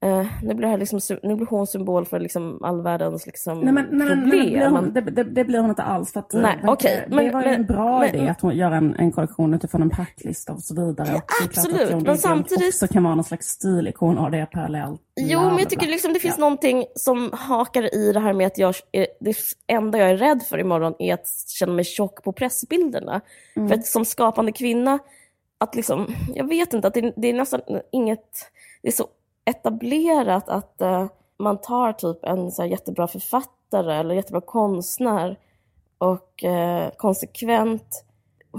Eh, nu, blir det här liksom, nu blir hon symbol för liksom all världens liksom Nej, men, men, men, det, blir problem. hon, det, det, det blir hon inte alls. För att, Nej, eh, okej, det, men- det var ju en bra idé att hon gör en, en kollektion utifrån en packlista och så vidare. Och är klart absolut, att men samtidigt- också kan vara någon slags stilikon och det är parallellt. Jo, men jag tycker liksom det finns Ja. någonting som hakar i det här med att jag, det enda jag är rädd för imorgon är att känna mig tjock på pressbilderna. Mm. För att som skapande kvinna, att liksom, jag vet inte, att det, det är nästan inget, det är så etablerat att eh, man tar typ en så jättebra författare eller jättebra konstnär och eh, konsekvent,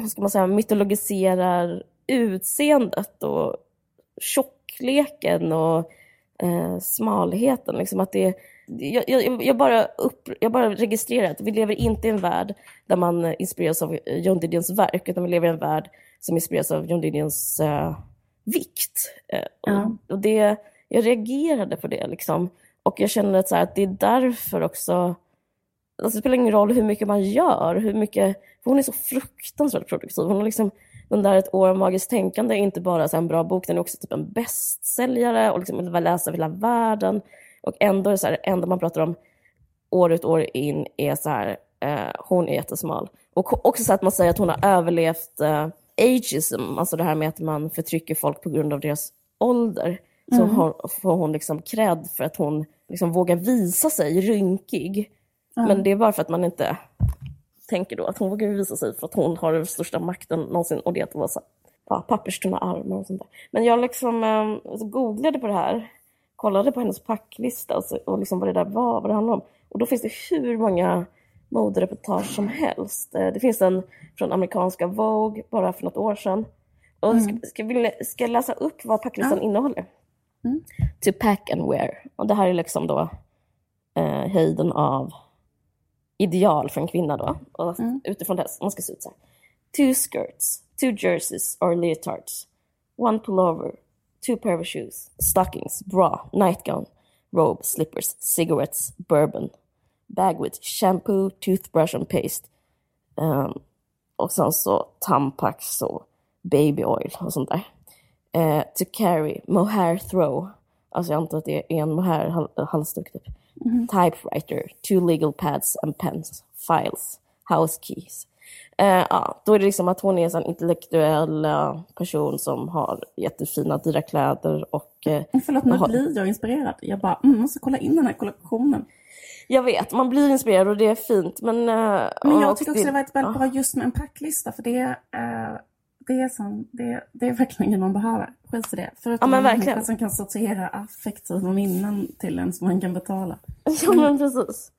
ska man säga, mytologiserar utseendet och tjockleken och eh, smalheten. Liksom att det, jag, jag, jag, bara upp, jag bara registrerar att vi lever inte i en värld där man inspireras av John Didions verk, utan vi lever i en värld som inspireras av John Didions vikt. Ja. och, och det, jag reagerade på det. Liksom. Och jag känner att, så här, att det är därför också Alltså, det spelar ingen roll hur mycket man gör, hur mycket, hon är så fruktansvärt produktiv. Hon har liksom, den där Ett år av magiskt tänkande är inte bara så här en bra bok, den är också typ en bästsäljare och liksom vill läsa hela världen. Och ändå är det så här, enda man pratar om år ut år in är så här, eh, hon är jättesmal. Och också så att man säger att hon har överlevt eh, ageism, alltså det här med att man förtrycker folk på grund av deras ålder. Så har, får hon liksom cred för att hon liksom vågar visa sig rynkig. Men det är bara för att man inte tänker då att hon vågar visa sig för att hon har den största makten någonsin och det är att vara så ja, papperstunna armar och sånt där. Men jag liksom eh, googlade på det här, kollade på hennes packlista och, så, och liksom vad det där var, vad det handlade om. Och då finns det hur många modereportage som helst. Eh, Det finns en från amerikanska Vogue bara för något år sedan. Och ska, ska, vill, ska jag läsa upp vad packlistan Ja. innehåller? Mm. To pack and wear. Och det här är liksom då eh, höjden av ideal för en kvinna då. Och Mm. utifrån det, man ska se ut så här. Two skirts, two jerseys or leotards, one pullover, two pair of shoes, stockings, bra, nightgown, robe, slippers, cigarettes, bourbon, bag with shampoo, toothbrush and paste. Um, och sen så Tampax och baby oil och sånt där. Eh, to carry, mohair throw, alltså jag antar att det är en mohair hal halsduk typ. Typewriter, two legal pads and pens, files, house keys. Eh, ja, då är det liksom att hon är en intellektuell eh, person som har jättefina, dyra kläder och... Eh, Förlåt, nu har- blir jag inspirerad. Jag bara, mm, måste kolla in den här kollektionen. Jag vet, man blir inspirerad och det är fint men... eh, Men jag tycker också det var ett väldigt bra just med en packlista, för det, är, eh, det, är, sån, det, det är verkligen det man behöver. Skit i det. Förutom Ja, men en som kan sortera affektiva minnen till en som man kan betala. Ja men precis.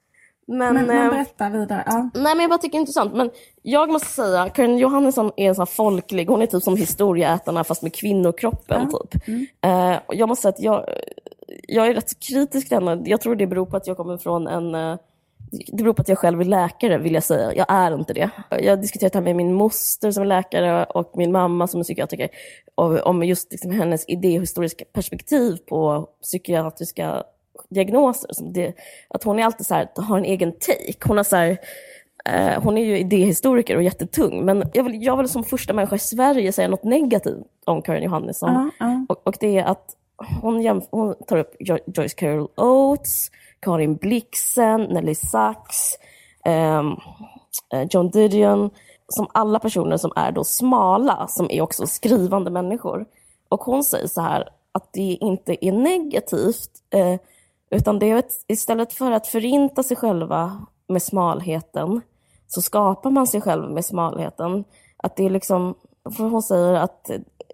Men, Men, men eh, berätta vidare. Ja. Nej men jag bara tycker det är intressant. Men jag måste säga, Karin Johannesson är en sån folklig, hon är typ som historieätarna fast med kvinnokroppen typ. Eh, och jag måste säga att jag, jag är rätt kritisk till henne. Jag tror det beror på att jag kommer från en eh, det beror på att jag själv är läkare vill jag säga. Jag är inte det. Jag har diskuterat det här med min moster som är läkare och min mamma som är psykiatriker. Om just liksom hennes idéhistoriska perspektiv på psykiatriska diagnoser. Det, att hon är alltid så här, har en egen take. Hon, har så här, eh, hon är ju idéhistoriker och jättetung. Men jag vill, jag vill som första människa i Sverige säga något negativt om Karin Johannesson. Ja, ja. Och, och det är att hon, hon tar upp jo- Joyce Carol Oates, Karin Blixen, Nelly Sachs, um, John Didion, som alla personer som är då smala, som är också skrivande människor. Och hon säger så här att det inte är negativt, eh, utan det är ett, istället för att förinta sig själva med smalheten, så skapar man sig själv med smalheten. Att det är liksom, för hon säger att,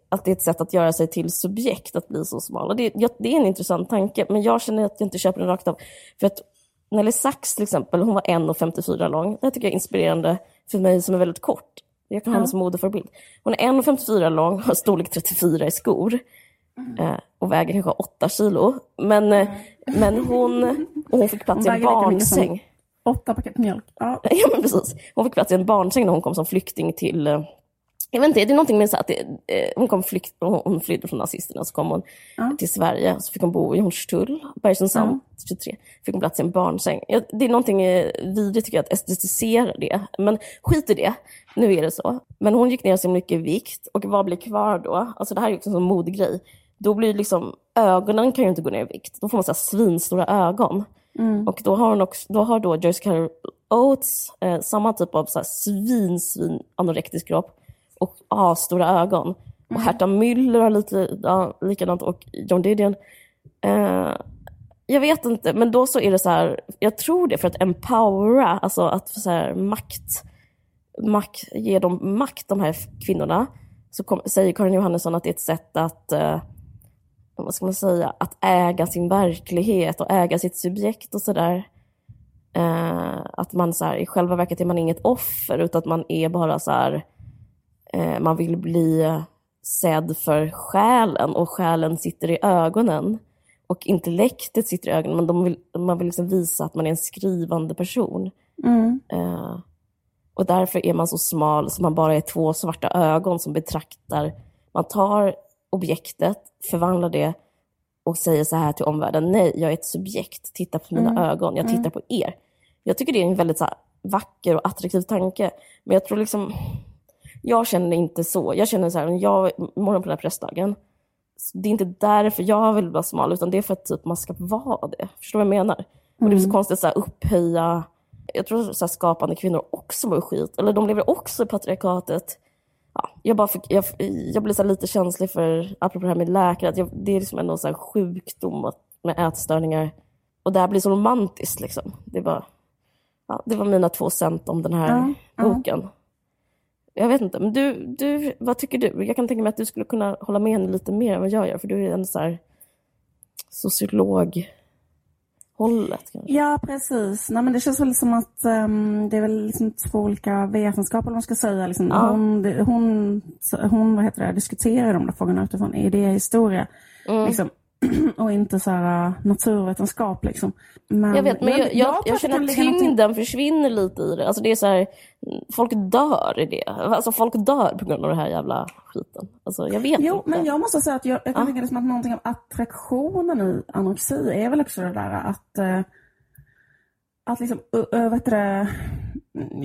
att det är ett sätt att göra sig till subjekt, att bli så smal. Och det, det är en intressant tanke, men jag känner att jag inte köper den rakt av. För att Nelly Sachs till exempel, hon var 1,54 lång. Det tycker jag är inspirerande för mig som är väldigt kort. Jag kan ha henne som modeförebild. Hon är 1,54 lång, har storlek 34 i skor. Eh, och väger kanske 8 kilo. Men, eh, men hon, hon fick plats i Hon en mycket som- barnsäng. Åtta paket mjölk. Ja. Ja, men precis. Hon fick plats i en barnsäng när hon kom som flykting till... Jag vet inte, det är någonting med så att det, eh, hon, kom flykt, hon flydde från nazisterna, så kom hon till Sverige. Så fick hon bo i Hornstull, Bergsens sand, 23. Fick hon plats i en barnsäng. Ja, det är någonting eh, vidrigt tycker jag, att estetisera det. Men skit i det, nu är det så. Men hon gick ner så mycket i vikt, och vad blir kvar då? Alltså det här är ju också en modegrej. Då blir liksom, ögonen kan ju inte gå ner i vikt. Då får man så här svinstora ögon. Och då har, hon också, då har då Joyce Carol Oates eh, samma typ av så här svin, svin anorektisk kropp och asstora ögon. Och Herta Müller har lite ja, likadant och John Didion. Eh, jag vet inte, men då så är det så här, jag tror det för att empowera, alltså att så här, makt, makt, ge dem makt, de här kvinnorna. Så kom, säger Karin Johannesson att det är ett sätt att eh, vad ska man säga, att äga sin verklighet och äga sitt subjekt och sådär. Eh, att man så här, i själva verket är man inget offer utan att man är bara så här, eh, man vill bli sedd för själen och själen sitter i ögonen. Och intellektet sitter i ögonen, men de vill, man vill liksom visa att man är en skrivande person. Mm. Eh, och därför är man så smal så man bara är två svarta ögon som betraktar. Man tar objektet, förvandlar det och säger så här till omvärlden. Nej, jag är ett subjekt. Titta på mina ögon. Jag tittar på er. Jag tycker det är en väldigt så här, vacker och attraktiv tanke. Men jag tror liksom... Jag känner inte så. Jag känner så här, jag, imorgon på den här pressdagen, det är inte därför jag vill vara smal, utan det är för att typ man ska vara det. Förstår du vad jag menar? Och det är så konstigt att upphöja... Jag tror så här, skapande kvinnor också mår skit. Eller de lever också i patriarkatet. Ja, jag, bara fick, jag, jag blir så lite känslig för, apropå det här med läkare, att jag, det är liksom ändå här sjukdom med ätstörningar. Och det här blir så romantiskt liksom. Det var, ja, det var mina två cent om den här ja. boken. Jag vet inte, men du, du, vad tycker du? Jag kan tänka mig att du skulle kunna hålla med henne lite mer än vad jag gör, för du är en så här sociolog hållet kanske. Ja, precis. Nej, men det känns väl som att ehm, det är väl liksom två olika vetenskaper, man ska säga. Liksom, Ja. hon, hon, hon vad heter det, diskuterar de där frågorna utifrån idéhistoria. Mm. Liksom, och inte så här uh, naturvetenskap. Liksom. Men, Jag vet, men jag, jag, jag, det känner att tyngden försvinner lite i det. Alltså det är så här, folk dör i det. Alltså folk dör på grund av den här jävla skiten. Alltså jag vet Jo, inte. men jag måste säga att jag, jag kan Ja. tänka det som att någonting av attraktionen i anorexi är väl också det där att, eh, att liksom, vet du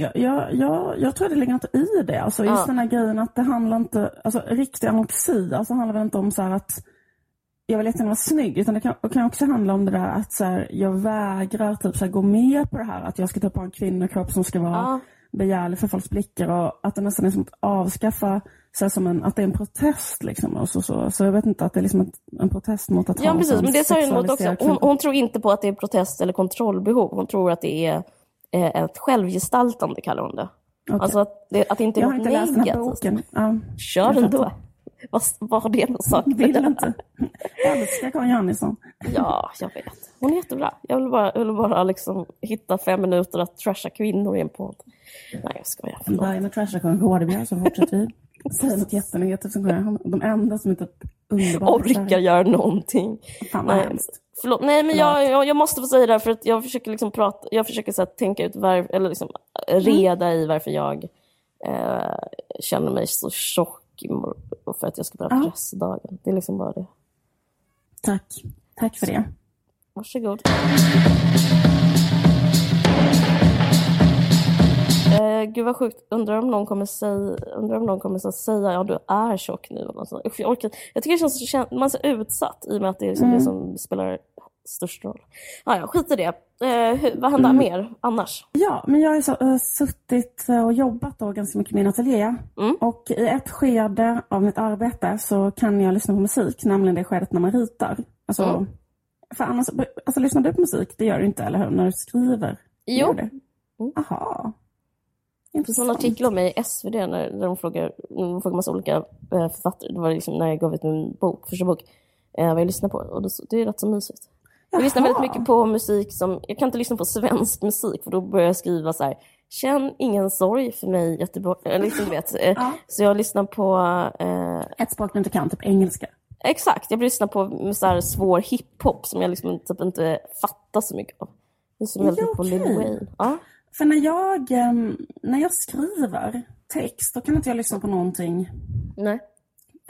Jag, jag, jag, jag tror det ligger något i det. Alltså just Ja. den här grejen att det handlar inte, alltså riktig anorexi, alltså handlar väl inte om så här att jag vill jättegärna vara snygg, utan det kan, det kan också handla om det där att så här, jag vägrar typ så här, gå med på det här att jag ska typ ha en kvinnokropp som ska vara Ja. begärlig för folks blickar och att det nästan är som att avskaffa, så som en, att det är en protest liksom. Och så, så, så jag vet inte, att det är liksom ett, en protest mot att Ja precis, en men det sa hon också. Hon, hon tror inte på att det är protest eller kontrollbehov. Hon tror att det är eh, ett självgestaltande, kallar hon det. Okej. Alltså att det, att det inte är jag har något inte läst den här negativt. boken. Ja, Kör Jag den fattar. då. Vad, har det saken att vill inte. Jag älskar Karin Johannisson. Ja, jag vet. Hon är jättebra. Jag vill bara, jag vill bara liksom hitta fem minuter att trasha kvinnor i en podd. Nej, jag skojar. Förlåt. börjar med Trasha Karin Gårdebjer, så fortsätter vi. Säger något jättenegativt som Karin. De enda som typ underbara. Orkar göra någonting. Fan vad Nej, hemskt. Förlåt. Nej, men jag, jag, jag måste få säga det här för att jag försöker liksom prata, jag försöker så här, tänka ut var, eller liksom reda i varför jag eh, känner mig så tjock och för att jag ska börja Ja. pressdagen. Det är liksom bara det. Tack. Tack för det. Varsågod. Eh, gud vad sjukt. Undrar om någon kommer säga, undrar om någon kommer så att säga ja du är tjock nu. eller något sånt. Usch, Jag, orkar, jag tycker det känns man är så utsatt i och med att det är liksom Mm. det som spelar störst roll. Ah, ja, skit i det. Eh, hur, vad händer Mm. mer annars? Ja, men jag har så, äh, suttit äh, och jobbat då ganska mycket i min ateljé. Mm. Och i ett skede av mitt arbete så kan jag lyssna på musik, nämligen det skedet när man ritar. Alltså, Mm. för annars, alltså lyssnar du på musik? Det gör du inte, eller hur? När du skriver? Jo. Gör du? Mm. Aha. Det finns en Intressant. artikel om mig i SvD när, där de frågar, de frågar massa olika eh, författare. Det var liksom när jag gav ut min bok, första bok, eh, vad jag lyssnar på. Och det, det är rätt så mysigt. Jag lyssnar väldigt Jaha. mycket på musik som, jag kan inte lyssna på svensk musik för då börjar jag skriva så här, känn ingen sorg för mig Göteborg, eller liksom vet. Eh, Ja. Så jag lyssnar på, eh, Ett språk du inte kan, typ engelska. exakt, jag lyssnar på så här svår hiphop som jag liksom typ inte fattar så mycket av. Jag lyssnar väldigt mycket på Lil. Wayne. Ja. För när jag, ehm, när jag skriver text, då kan inte jag lyssna på någonting Nej.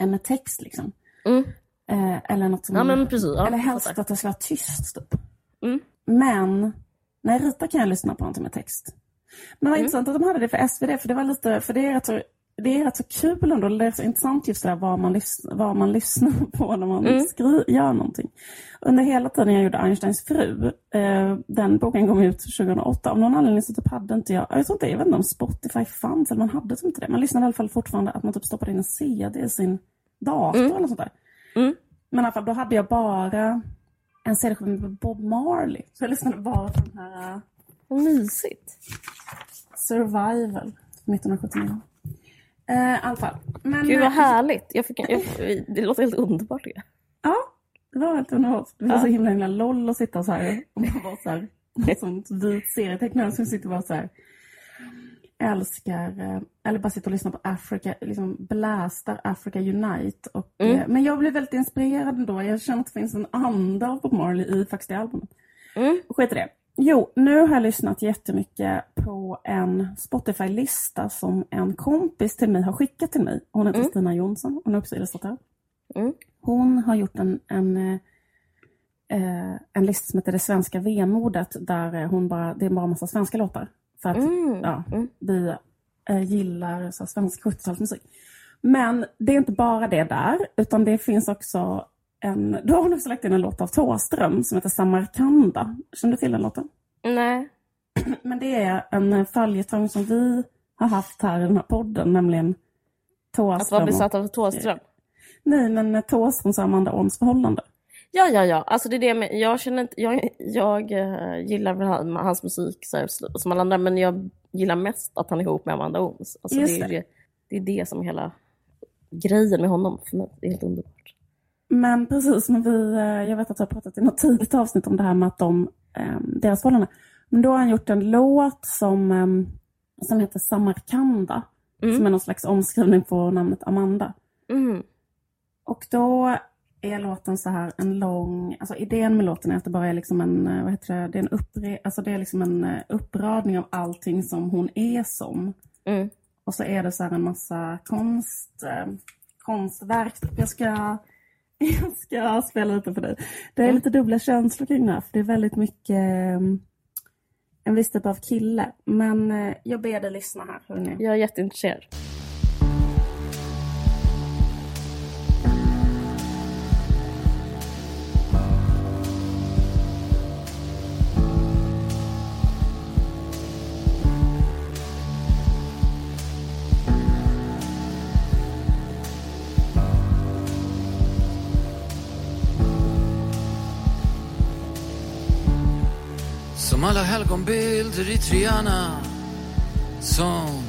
eh, med text liksom. Mm. Eh, eller något som... Ja men precis. Ja, eller helst fattar. att det ska vara tyst typ. Mm. Men när jag ritar kan jag lyssna på någonting med text. Men vad Mm. intressant att de hade det för SvD, för det var lite, för det är rätt så, det är rätt så kul ändå. Det är så intressant just det där vad man, lys- vad man lyssnar på när man Mm. skri- gör någonting. Under hela tiden jag gjorde Einsteins fru, eh, den boken kom ut 2008. Av någon anledning så typ hade inte jag, jag tror inte, jag vet inte om Spotify fanns eller man hade typ inte det. Man lyssnade i alla fall fortfarande att man typ stoppade in en CD i sin dator Mm. eller sånt där. Mm. Men i alla fall, då hade jag bara en CD-skiva med Bob Marley. Så jag lyssnade bara på den här Vad mysigt. Survival 1979. Eh, I alla fall. Men, Gud vad eh, härligt. Jag fick jag, det låter helt underbart. jag. Ja, det var helt underbart. Det var Ja. så himla himla loll att sitta så här och bara vara så här. Som vit serietecknare som sitter bara så här. Älskar, eh, eller bara sitter och lyssnar på Africa, liksom blästar Africa Unite. Och, Mm. eh, men jag blev väldigt inspirerad ändå. Jag känner att det finns en anda av Bob Marley i faktiskt det albumet. Mm. Skit i det. Jo, nu har jag lyssnat jättemycket på en Spotify-lista som en kompis till mig har skickat till mig. Hon heter Mm. Stina Jonsson, hon är också illustratör. Mm. Hon har gjort en, en, eh, en lista som heter Det svenska vemodet där hon bara, det är bara en massa svenska låtar. För att Mm. ja, Mm. vi eh, gillar så svensk 70-talsmusik. Men det är inte bara det där, utan det finns också en, då har också lagt in en låt av Thåström som heter Samarkanda. Känner du till den låten? Nej. Men det är en följetong som vi har haft här i den här podden, nämligen Thåström. Att vara besatt av Thåström. Nej, men Thåströms och Amanda Orms förhållande. Ja, ja, ja. Alltså det är det med, jag känner inte, jag, jag eh, gillar väl han- hans musik så som alla andra, men jag gillar mest att han är ihop med Amanda Ooms. Alltså det, är det. det. det är det som är hela grejen med honom för mig. Det är helt underbart. Men precis, men vi, eh, jag vet att jag har pratat i något tidigt avsnitt om det här med att de, eh, deras förhållande. Men då har han gjort en låt som, eh, som heter Samarkanda. Mm. Som är någon slags omskrivning på namnet Amanda. Mm. Och då är låten så här en lång, alltså idén med låten är att det bara är liksom en, eh, vad heter det, det är en uppre, alltså det är liksom en eh, uppradning av allting som hon är som. Mm. Och så är det så här en massa konst, eh, konstverk. Jag ska, jag ska spela lite för dig. Det är Mm. lite dubbla känslor kring det här. För det är väldigt mycket en viss typ av kille. Men jag ber dig lyssna här. Hörni. Jag är jätteintresserad. Som alla helgonbilder i Triana. Som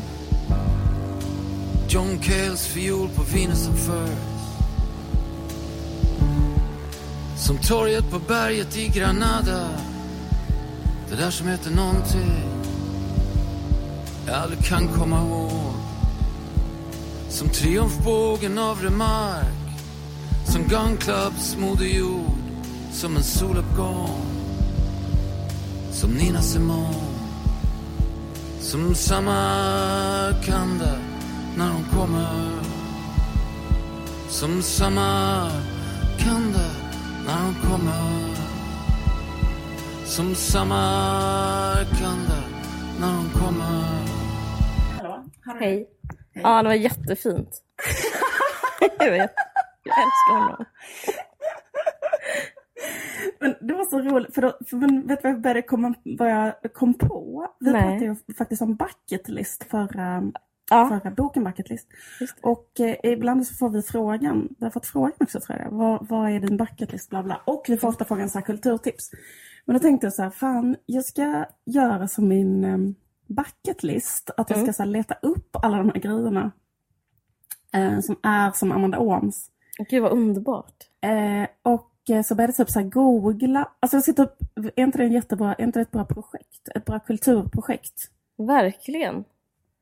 John Cales fiol på Venus and First Som torget på berget i Granada. Det där som heter någonting Jag aldrig kan komma ihåg. Som triumfbågen av Remark Som Gun Clubs moderjord Som en soluppgång som Nina Simone Som Samarkanda när hon kommer Som Samarkanda när hon kommer Som Samarkanda när hon kommer Hallå? Hej. Ja, det var jättefint. jag, vet. jag älskar honom. Men det var så roligt, för, då, för vet du vad jag, började komma, vad jag kom på? Vi Nej. pratade ju faktiskt om bucket list förra, Ja, förra boken Bucket list. just det. Och eh, ibland så får vi frågan, vi har fått frågan också tror jag, vad, vad är din bucket list? Bla bla. Och vi får ofta frågan så här, kulturtips. Men då tänkte jag så här, fan jag ska göra som min eh, bucket list. Att jag ska Mm. så här, leta upp alla de här grejerna. Eh, som är som Amanda Ooms. Gud vad underbart. Eh, och eh, så började jag typ så här googla. Alltså jag ska typ, är inte det en jättebra, är inte det ett bra projekt? Ett bra kulturprojekt? Verkligen.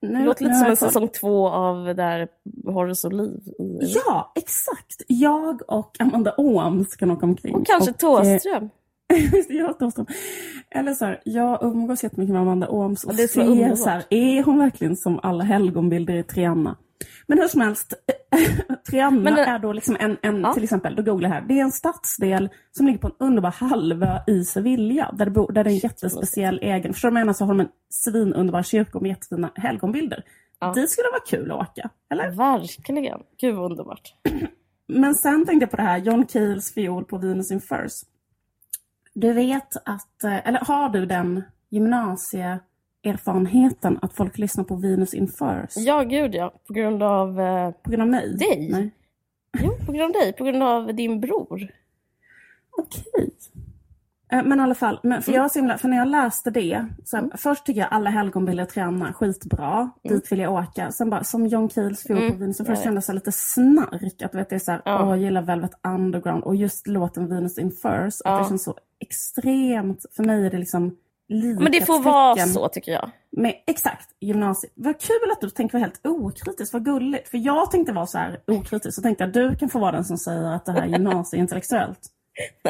Nu, Det låter lite som en säsong två av där Horace och Liv. Ja, exakt! Jag och Amanda Ohm ska nog omkring. och kanske eh, Thåström. Visst, jag Thåström. Eller så här, jag umgås jättemycket med Amanda Ooms och Ja, det är så ser så här, är hon verkligen som alla helgonbilder i Triana? Men hur som helst, Triana Men det- är då liksom en, en Ja. till exempel, då googlar här, det är en stadsdel som ligger på en underbar halvö i Sevilla, där det, bor, där det är en jättespeciell egen, förstår du vad jag menar, så har de en svinunderbar kyrka med jättefina helgonbilder. Ja. Dit skulle det vara kul att åka, eller? Verkligen. Gud vad underbart. Men sen tänkte jag på det här, John Keels fiol på Venus in Furs. Du vet att, eh, eller har du den gymnasieerfarenheten att folk lyssnar på Venus in Furs? Ja, gud ja. På grund av... Eh, På grund av mig? Dig? Nej. jo, på grund av dig. På grund av din bror. Okej. Eh, Men i alla fall, men för, Mm. jag var så himla, för när jag läste det, så här, först tycker jag alla helgonbilder tränar skitbra, dit vill jag åka. Sen bara, som John Keels fiol på Mm, Venus in jag Furs kändes det lite snark. Att vet, det är så här, Ja. åh, jag gillar Velvet Underground och just låten Venus in Furs, att Ja. det känns så extremt, för mig är det liksom Men det får vara så tycker jag. Med, exakt, gymnasiet. Vad kul att du tänker vara helt okritisk, vad gulligt. För jag tänkte vara så här okritisk, så tänkte jag du kan få vara den som säger att det här är gymnasieintellektuellt.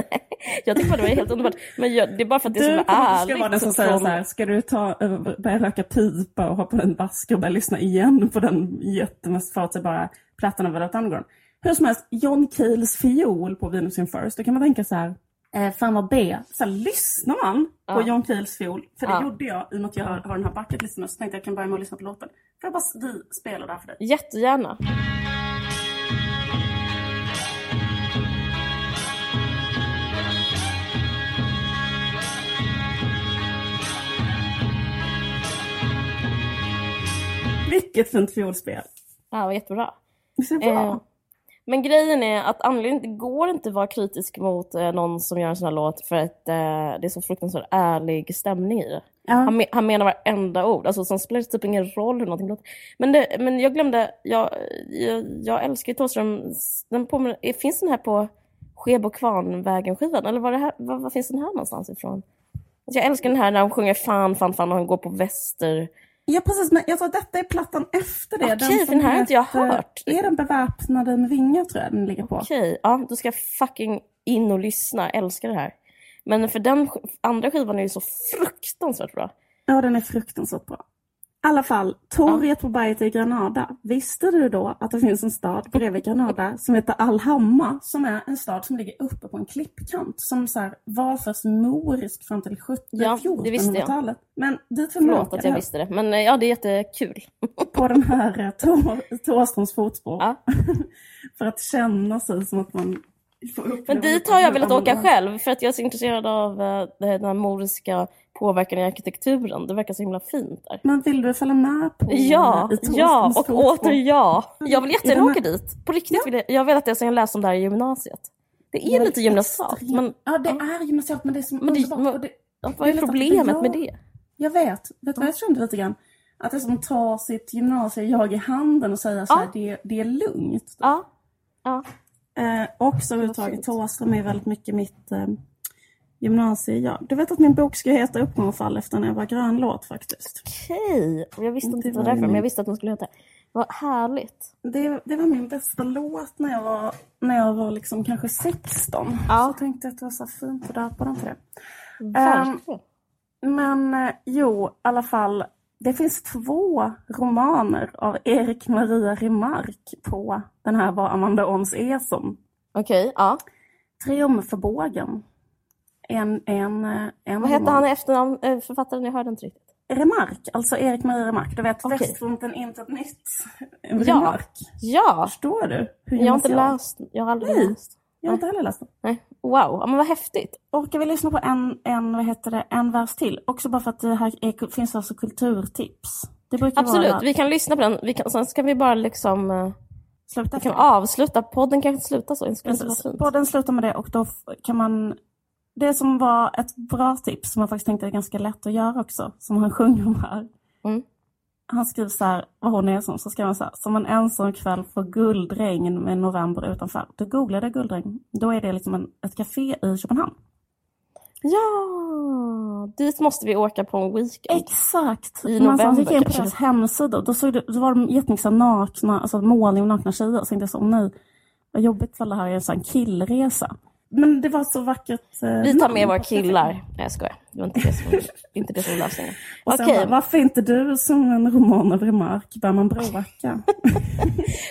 Jag tyckte bara det var helt underbart. Men jag, det är bara för att det är Du så ärligt. ska vara den som säger så här, ska du ta, eh, börja röka pipa och ha på en basker och börja lyssna igen på den jättemest förutsägbara plattan av Velvet Underground. Hur som helst, John Keels fiol på Venus in First, då kan man tänka så här, eh, fan vad B. Så här, lyssnar man på Ja. John Keels fiol, för det Ja. gjorde jag i och med att jag har, har den här bucketlisten, så tänkte jag kan börja med att lyssna på låten. Får jag bara vi spela där för dig? Jättegärna. Vilket fint fiolspel. Ja, jättebra. Visst är det bra? Eh, men grejen är att anledningen, det går inte att vara kritisk mot eh, någon som gör en sån här låt för att eh, det är så fruktansvärt ärlig stämning i det. ja. Han, me- han menar varenda ord, alltså sen spelar det typ ingen roll hur någonting låter. Men, det, men jag glömde, jag, jag, jag älskar Thåström, den påminner, eh, finns den här på Skebo Kvarnvägen-skivan? Eller var det här, var, var finns den här någonstans ifrån? Alltså jag älskar den här när han sjunger fan, fan, fan och han går på väster. Ja precis, men jag tror att detta är plattan efter det. Okej, för som den här har inte jag hört. Är den beväpnade med vingar tror jag den ligger på. Okej, ja, då ska jag fucking in och lyssna. Jag älskar det här. Men för den andra skivan är ju så fruktansvärt bra. Ja, den är fruktansvärt bra. Alla fall, torget på berget i Granada. Visste du då att det finns en stad bredvid Granada som heter Alhama, som är en stad som ligger uppe på en klippkant, som så här, var först morisk fram till 1700 Ja. 1400-talet. Men dit Förlåt att jag visste det. Men eh, ja, det är jättekul. på den här eh, Thå- Thåströms fotspår. Ja. för att känna sig som att man Men dit har jag velat åka själv för att jag är så intresserad av eh, den här moriska påverkan i arkitekturen. Det verkar så himla fint där. Men vill du följa med på Ja, ja och åter ja. Jag vill jättegärna Är det åka dit. På riktigt vill jag. Jag har velat det sedan jag läste om det här i gymnasiet. Det är Ja, lite gymnasialt. Men Ja, det är gymnasialt men det är så Men det- underbart. och det, vad det är att problemet med bejaka. det? Jag vet. Vet du vad jag kände lite grann? Att det är som att ta sitt gymnasie-jag i handen och säga så här, Ja. det, det är lugnt. Ja. ja. Eh, också överhuvudtaget, Thåström är väldigt mycket mitt eh, gymnasie-jag. Du vet att min bok ska heta Uppgång och fall efter en Eva Grön-låt faktiskt. Okej. Och Jag visste inte Det var därför, men min- jag visste att den skulle heta. Vad härligt. Det, det var min bästa låt när jag var, när jag var liksom kanske 16. Ja. Så tänkte jag att det var så fint att döpa den till det. Verkligen. Men eh, jo, i alla fall. Det finns två romaner av Erik Maria Remarque på den här Vad Amanda Ons är som. Okej, ja. Triumfbågen. En, en, en Vad hette han i efternamn, eh, författaren? Jag hörde inte riktigt. Remarque, alltså Erik Maria Remarque. Du vet, Okej. Västfronten inte ett nytt. Ja. Remarque. Ja, Förstår du? Jag har inte läst. Jag har aldrig Nej. läst. Jag har inte heller läst den. Nej. Wow, ja, men vad häftigt. Orkar vi lyssna på en, en, vad heter det, en vers till? Också bara för att det här är, finns alltså kulturtips. Absolut, vara... vi kan lyssna på den. Vi kan, sen ska vi bara liksom... eh, Sluta Vi kan avsluta. Podden kan sluta så. Fint. Podden slutar med det och då kan man... Det som var ett bra tips, som jag faktiskt tänkte är ganska lätt att göra också, som han sjunger om här. Mm. Han skriver så här, vad hon är som, så skriver han så här, som en ensam kväll får guldregn med november utanför. Då googlade jag guldregn. Då är det liksom en, ett café i Köpenhamn. Ja, dit måste vi åka på en weekend. Exakt! I Man så november gick in på deras hemsida och då, såg det, då var de jättemycket nakna, alltså målning av nakna tjejer. Så tänkte jag så, nej, vad jobbigt för det här är en sån killresa. Men det var så vackert. Eh, Vi tar med våra killar. Nej, jag skojar. Det var inte det som, inte det som var lösningen. Okej, bara, varför inte du som en roman av Remarque bär man bråka?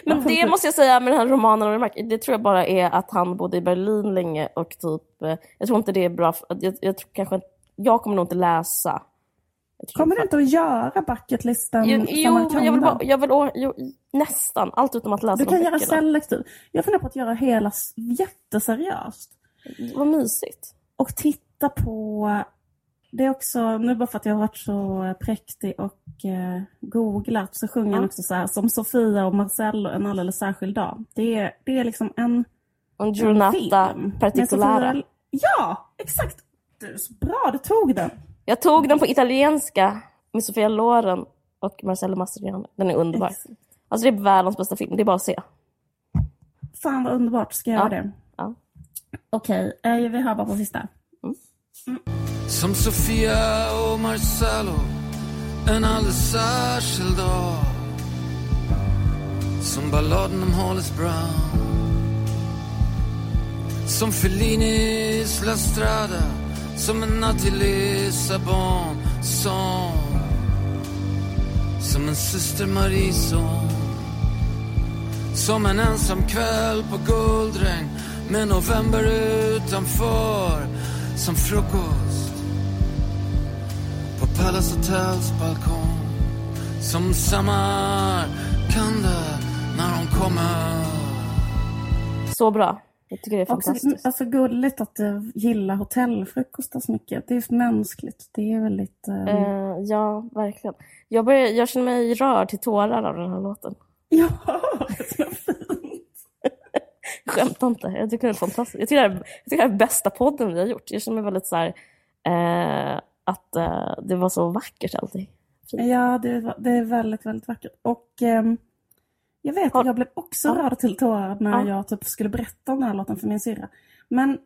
men det måste jag säga med den här romanen och Remarque, det tror jag bara är att han bodde i Berlin länge och typ, eh, jag tror inte det är bra, jag, jag tror kanske jag kommer nog inte läsa. Kommer du inte att göra bucketlisten? Jo, jo men jag vill, bara, jag vill jo, nästan, allt utom att läsa Du kan göra selektiv. Jag funderar på att göra hela jätteseriöst. Vad mysigt. Och titta på... Det är också, nu bara för att jag har varit så eh, präktig och eh, googlat så sjunger han Ja. också så här som Sofia och Marcello en alldeles särskild dag. Det är, det är liksom en, En giornata particolare. Ja, exakt! Du, så bra, du tog den. Jag tog den på italienska med Sofia Loren och Marcello Mastroianni. Den är underbar. Exakt. Alltså det är världens bästa film, det är bara att se. Fan vad underbart, ska jag Ja. göra det? Ja. Okej, eh, vi hör bara på sista. Som Sofia och Marcello en alldeles särskild dag Som balladen om Hollis Brown Som Fellinis La Strada som en natt i Lissabon Som Som en syster Marie-sång Som en ensam kväll på Guldregn Med november utanför. Som frukost På Palace Hotels balkong. Som Samarkanda när hon kommer. Så bra. Jag tycker det är Också, fantastiskt. alltså gulligt att du gillar hotellfrukostar så mycket. Det är mänskligt. Det är väldigt... eh, Eh, ja, verkligen. Jag, börjar, jag känner mig rörd till tårar av den här låten. Ja, det är så fint. Skämtar inte. Jag tycker det är fantastiskt. Jag tycker det, här, jag tycker det här är bästa podden vi har gjort. Jag känner mig väldigt så här, eh, att eh, det var så vackert allting. Ja, det, är- det är väldigt, väldigt vackert. Och ehm, jag vet Har- jag blev också Ja. rörd till tårar när Ja. jag typ skulle berätta om den här låten för min syrra. Men, eh,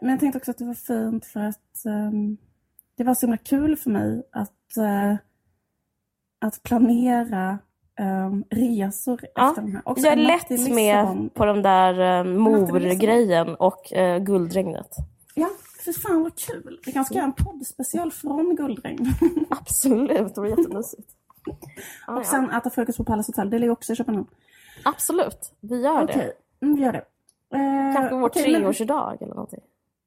men jag tänkte också att det var fint för att ehm, det var så himla kul för mig att, eh, att planera um, resor Ja, efter den här. Också Jag är lätt med på den där eh, Lissabon. mor-grejen och eh, guldregnet. Ja, för fan vad kul. Vi kanske ska göra en poddspecial från Guldregn. Absolut, det var jättemysigt. Ah, Och sen äta frukost på Palace Hotel. Det ligger också i Köpenhamn. Absolut, vi gör Okej, det. mm, vi gör det. Eh, Kanske vår men- treårsdag eller någonting.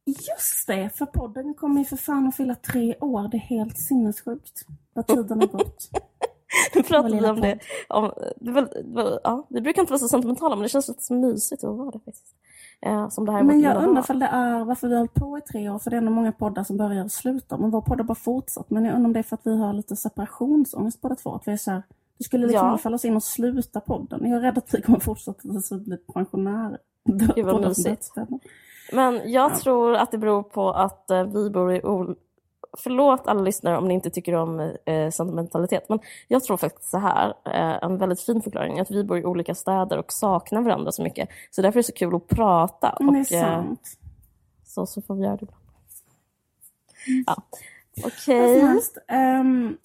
Just det, för podden kommer ju för fan att fylla tre år. Det är helt sinnessjukt vad tiden har gått. Nu pratar Vår vi lilla om det. Om, det väl, det var- ja, vi brukar inte vara så sentimentala men det känns lite så mysigt att vara det faktiskt. Eh, som det här är Men jag undrar om det är varför vi har hållit på i tre år. För det är nog många poddar som börjar och slutar. Men vår podd har bara fortsatt. Men jag undrar om det är för att vi har lite separationsångest båda två. Att vi är så här, det skulle liksom Ja. falla oss in och sluta podden. Jag är rädd att vi kommer fortsätta tills vi blir pensionärer. Gud, vad mysigt. Men jag tror att det beror på att eh, vi bor i Förlåt alla lyssnare om ni inte tycker om eh, sentimentalitet, men jag tror faktiskt så här, eh, en väldigt fin förklaring, att vi bor i olika städer och saknar varandra så mycket. Så därför är det så kul att prata. Är och, eh, så, så får vi göra det ibland. Ja. Okej. som helst, ehm,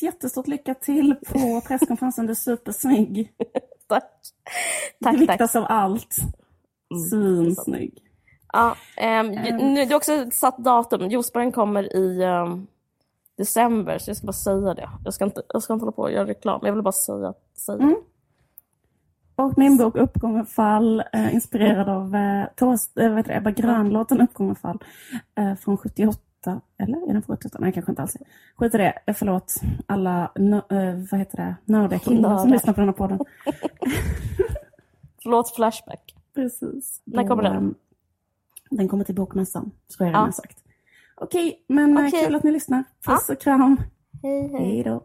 jättestort lycka till på presskonferensen. Du är supersnygg. Tack. Det Tack, tack. viktas av allt. Mm, Ja, ehm, nu, det är också satt datum. Juicebaren kommer i ehm, december, så jag ska bara säga det. Jag ska inte, jag ska inte hålla på och göra reklam, jag vill bara säga, säga. Mm. Och min bok Uppgång och fall, eh, inspirerad av eh, Tors, eh, heter det, Ebba Grön-låten Uppgång och fall eh, från 78. Eller är den från 78? Nej, kanske inte alls. Skit i det. Eh, förlåt alla nö, eh, vad heter det? nördiga killar som lyssnar på den här podden. Förlåt Flashback. Precis. När kommer den? Den kommer till bokmässan. Så jag Ja. redan sagt. Okej, men eh, Okej. kul att ni lyssnar. Puss och kram. Hej, hej. Hej då.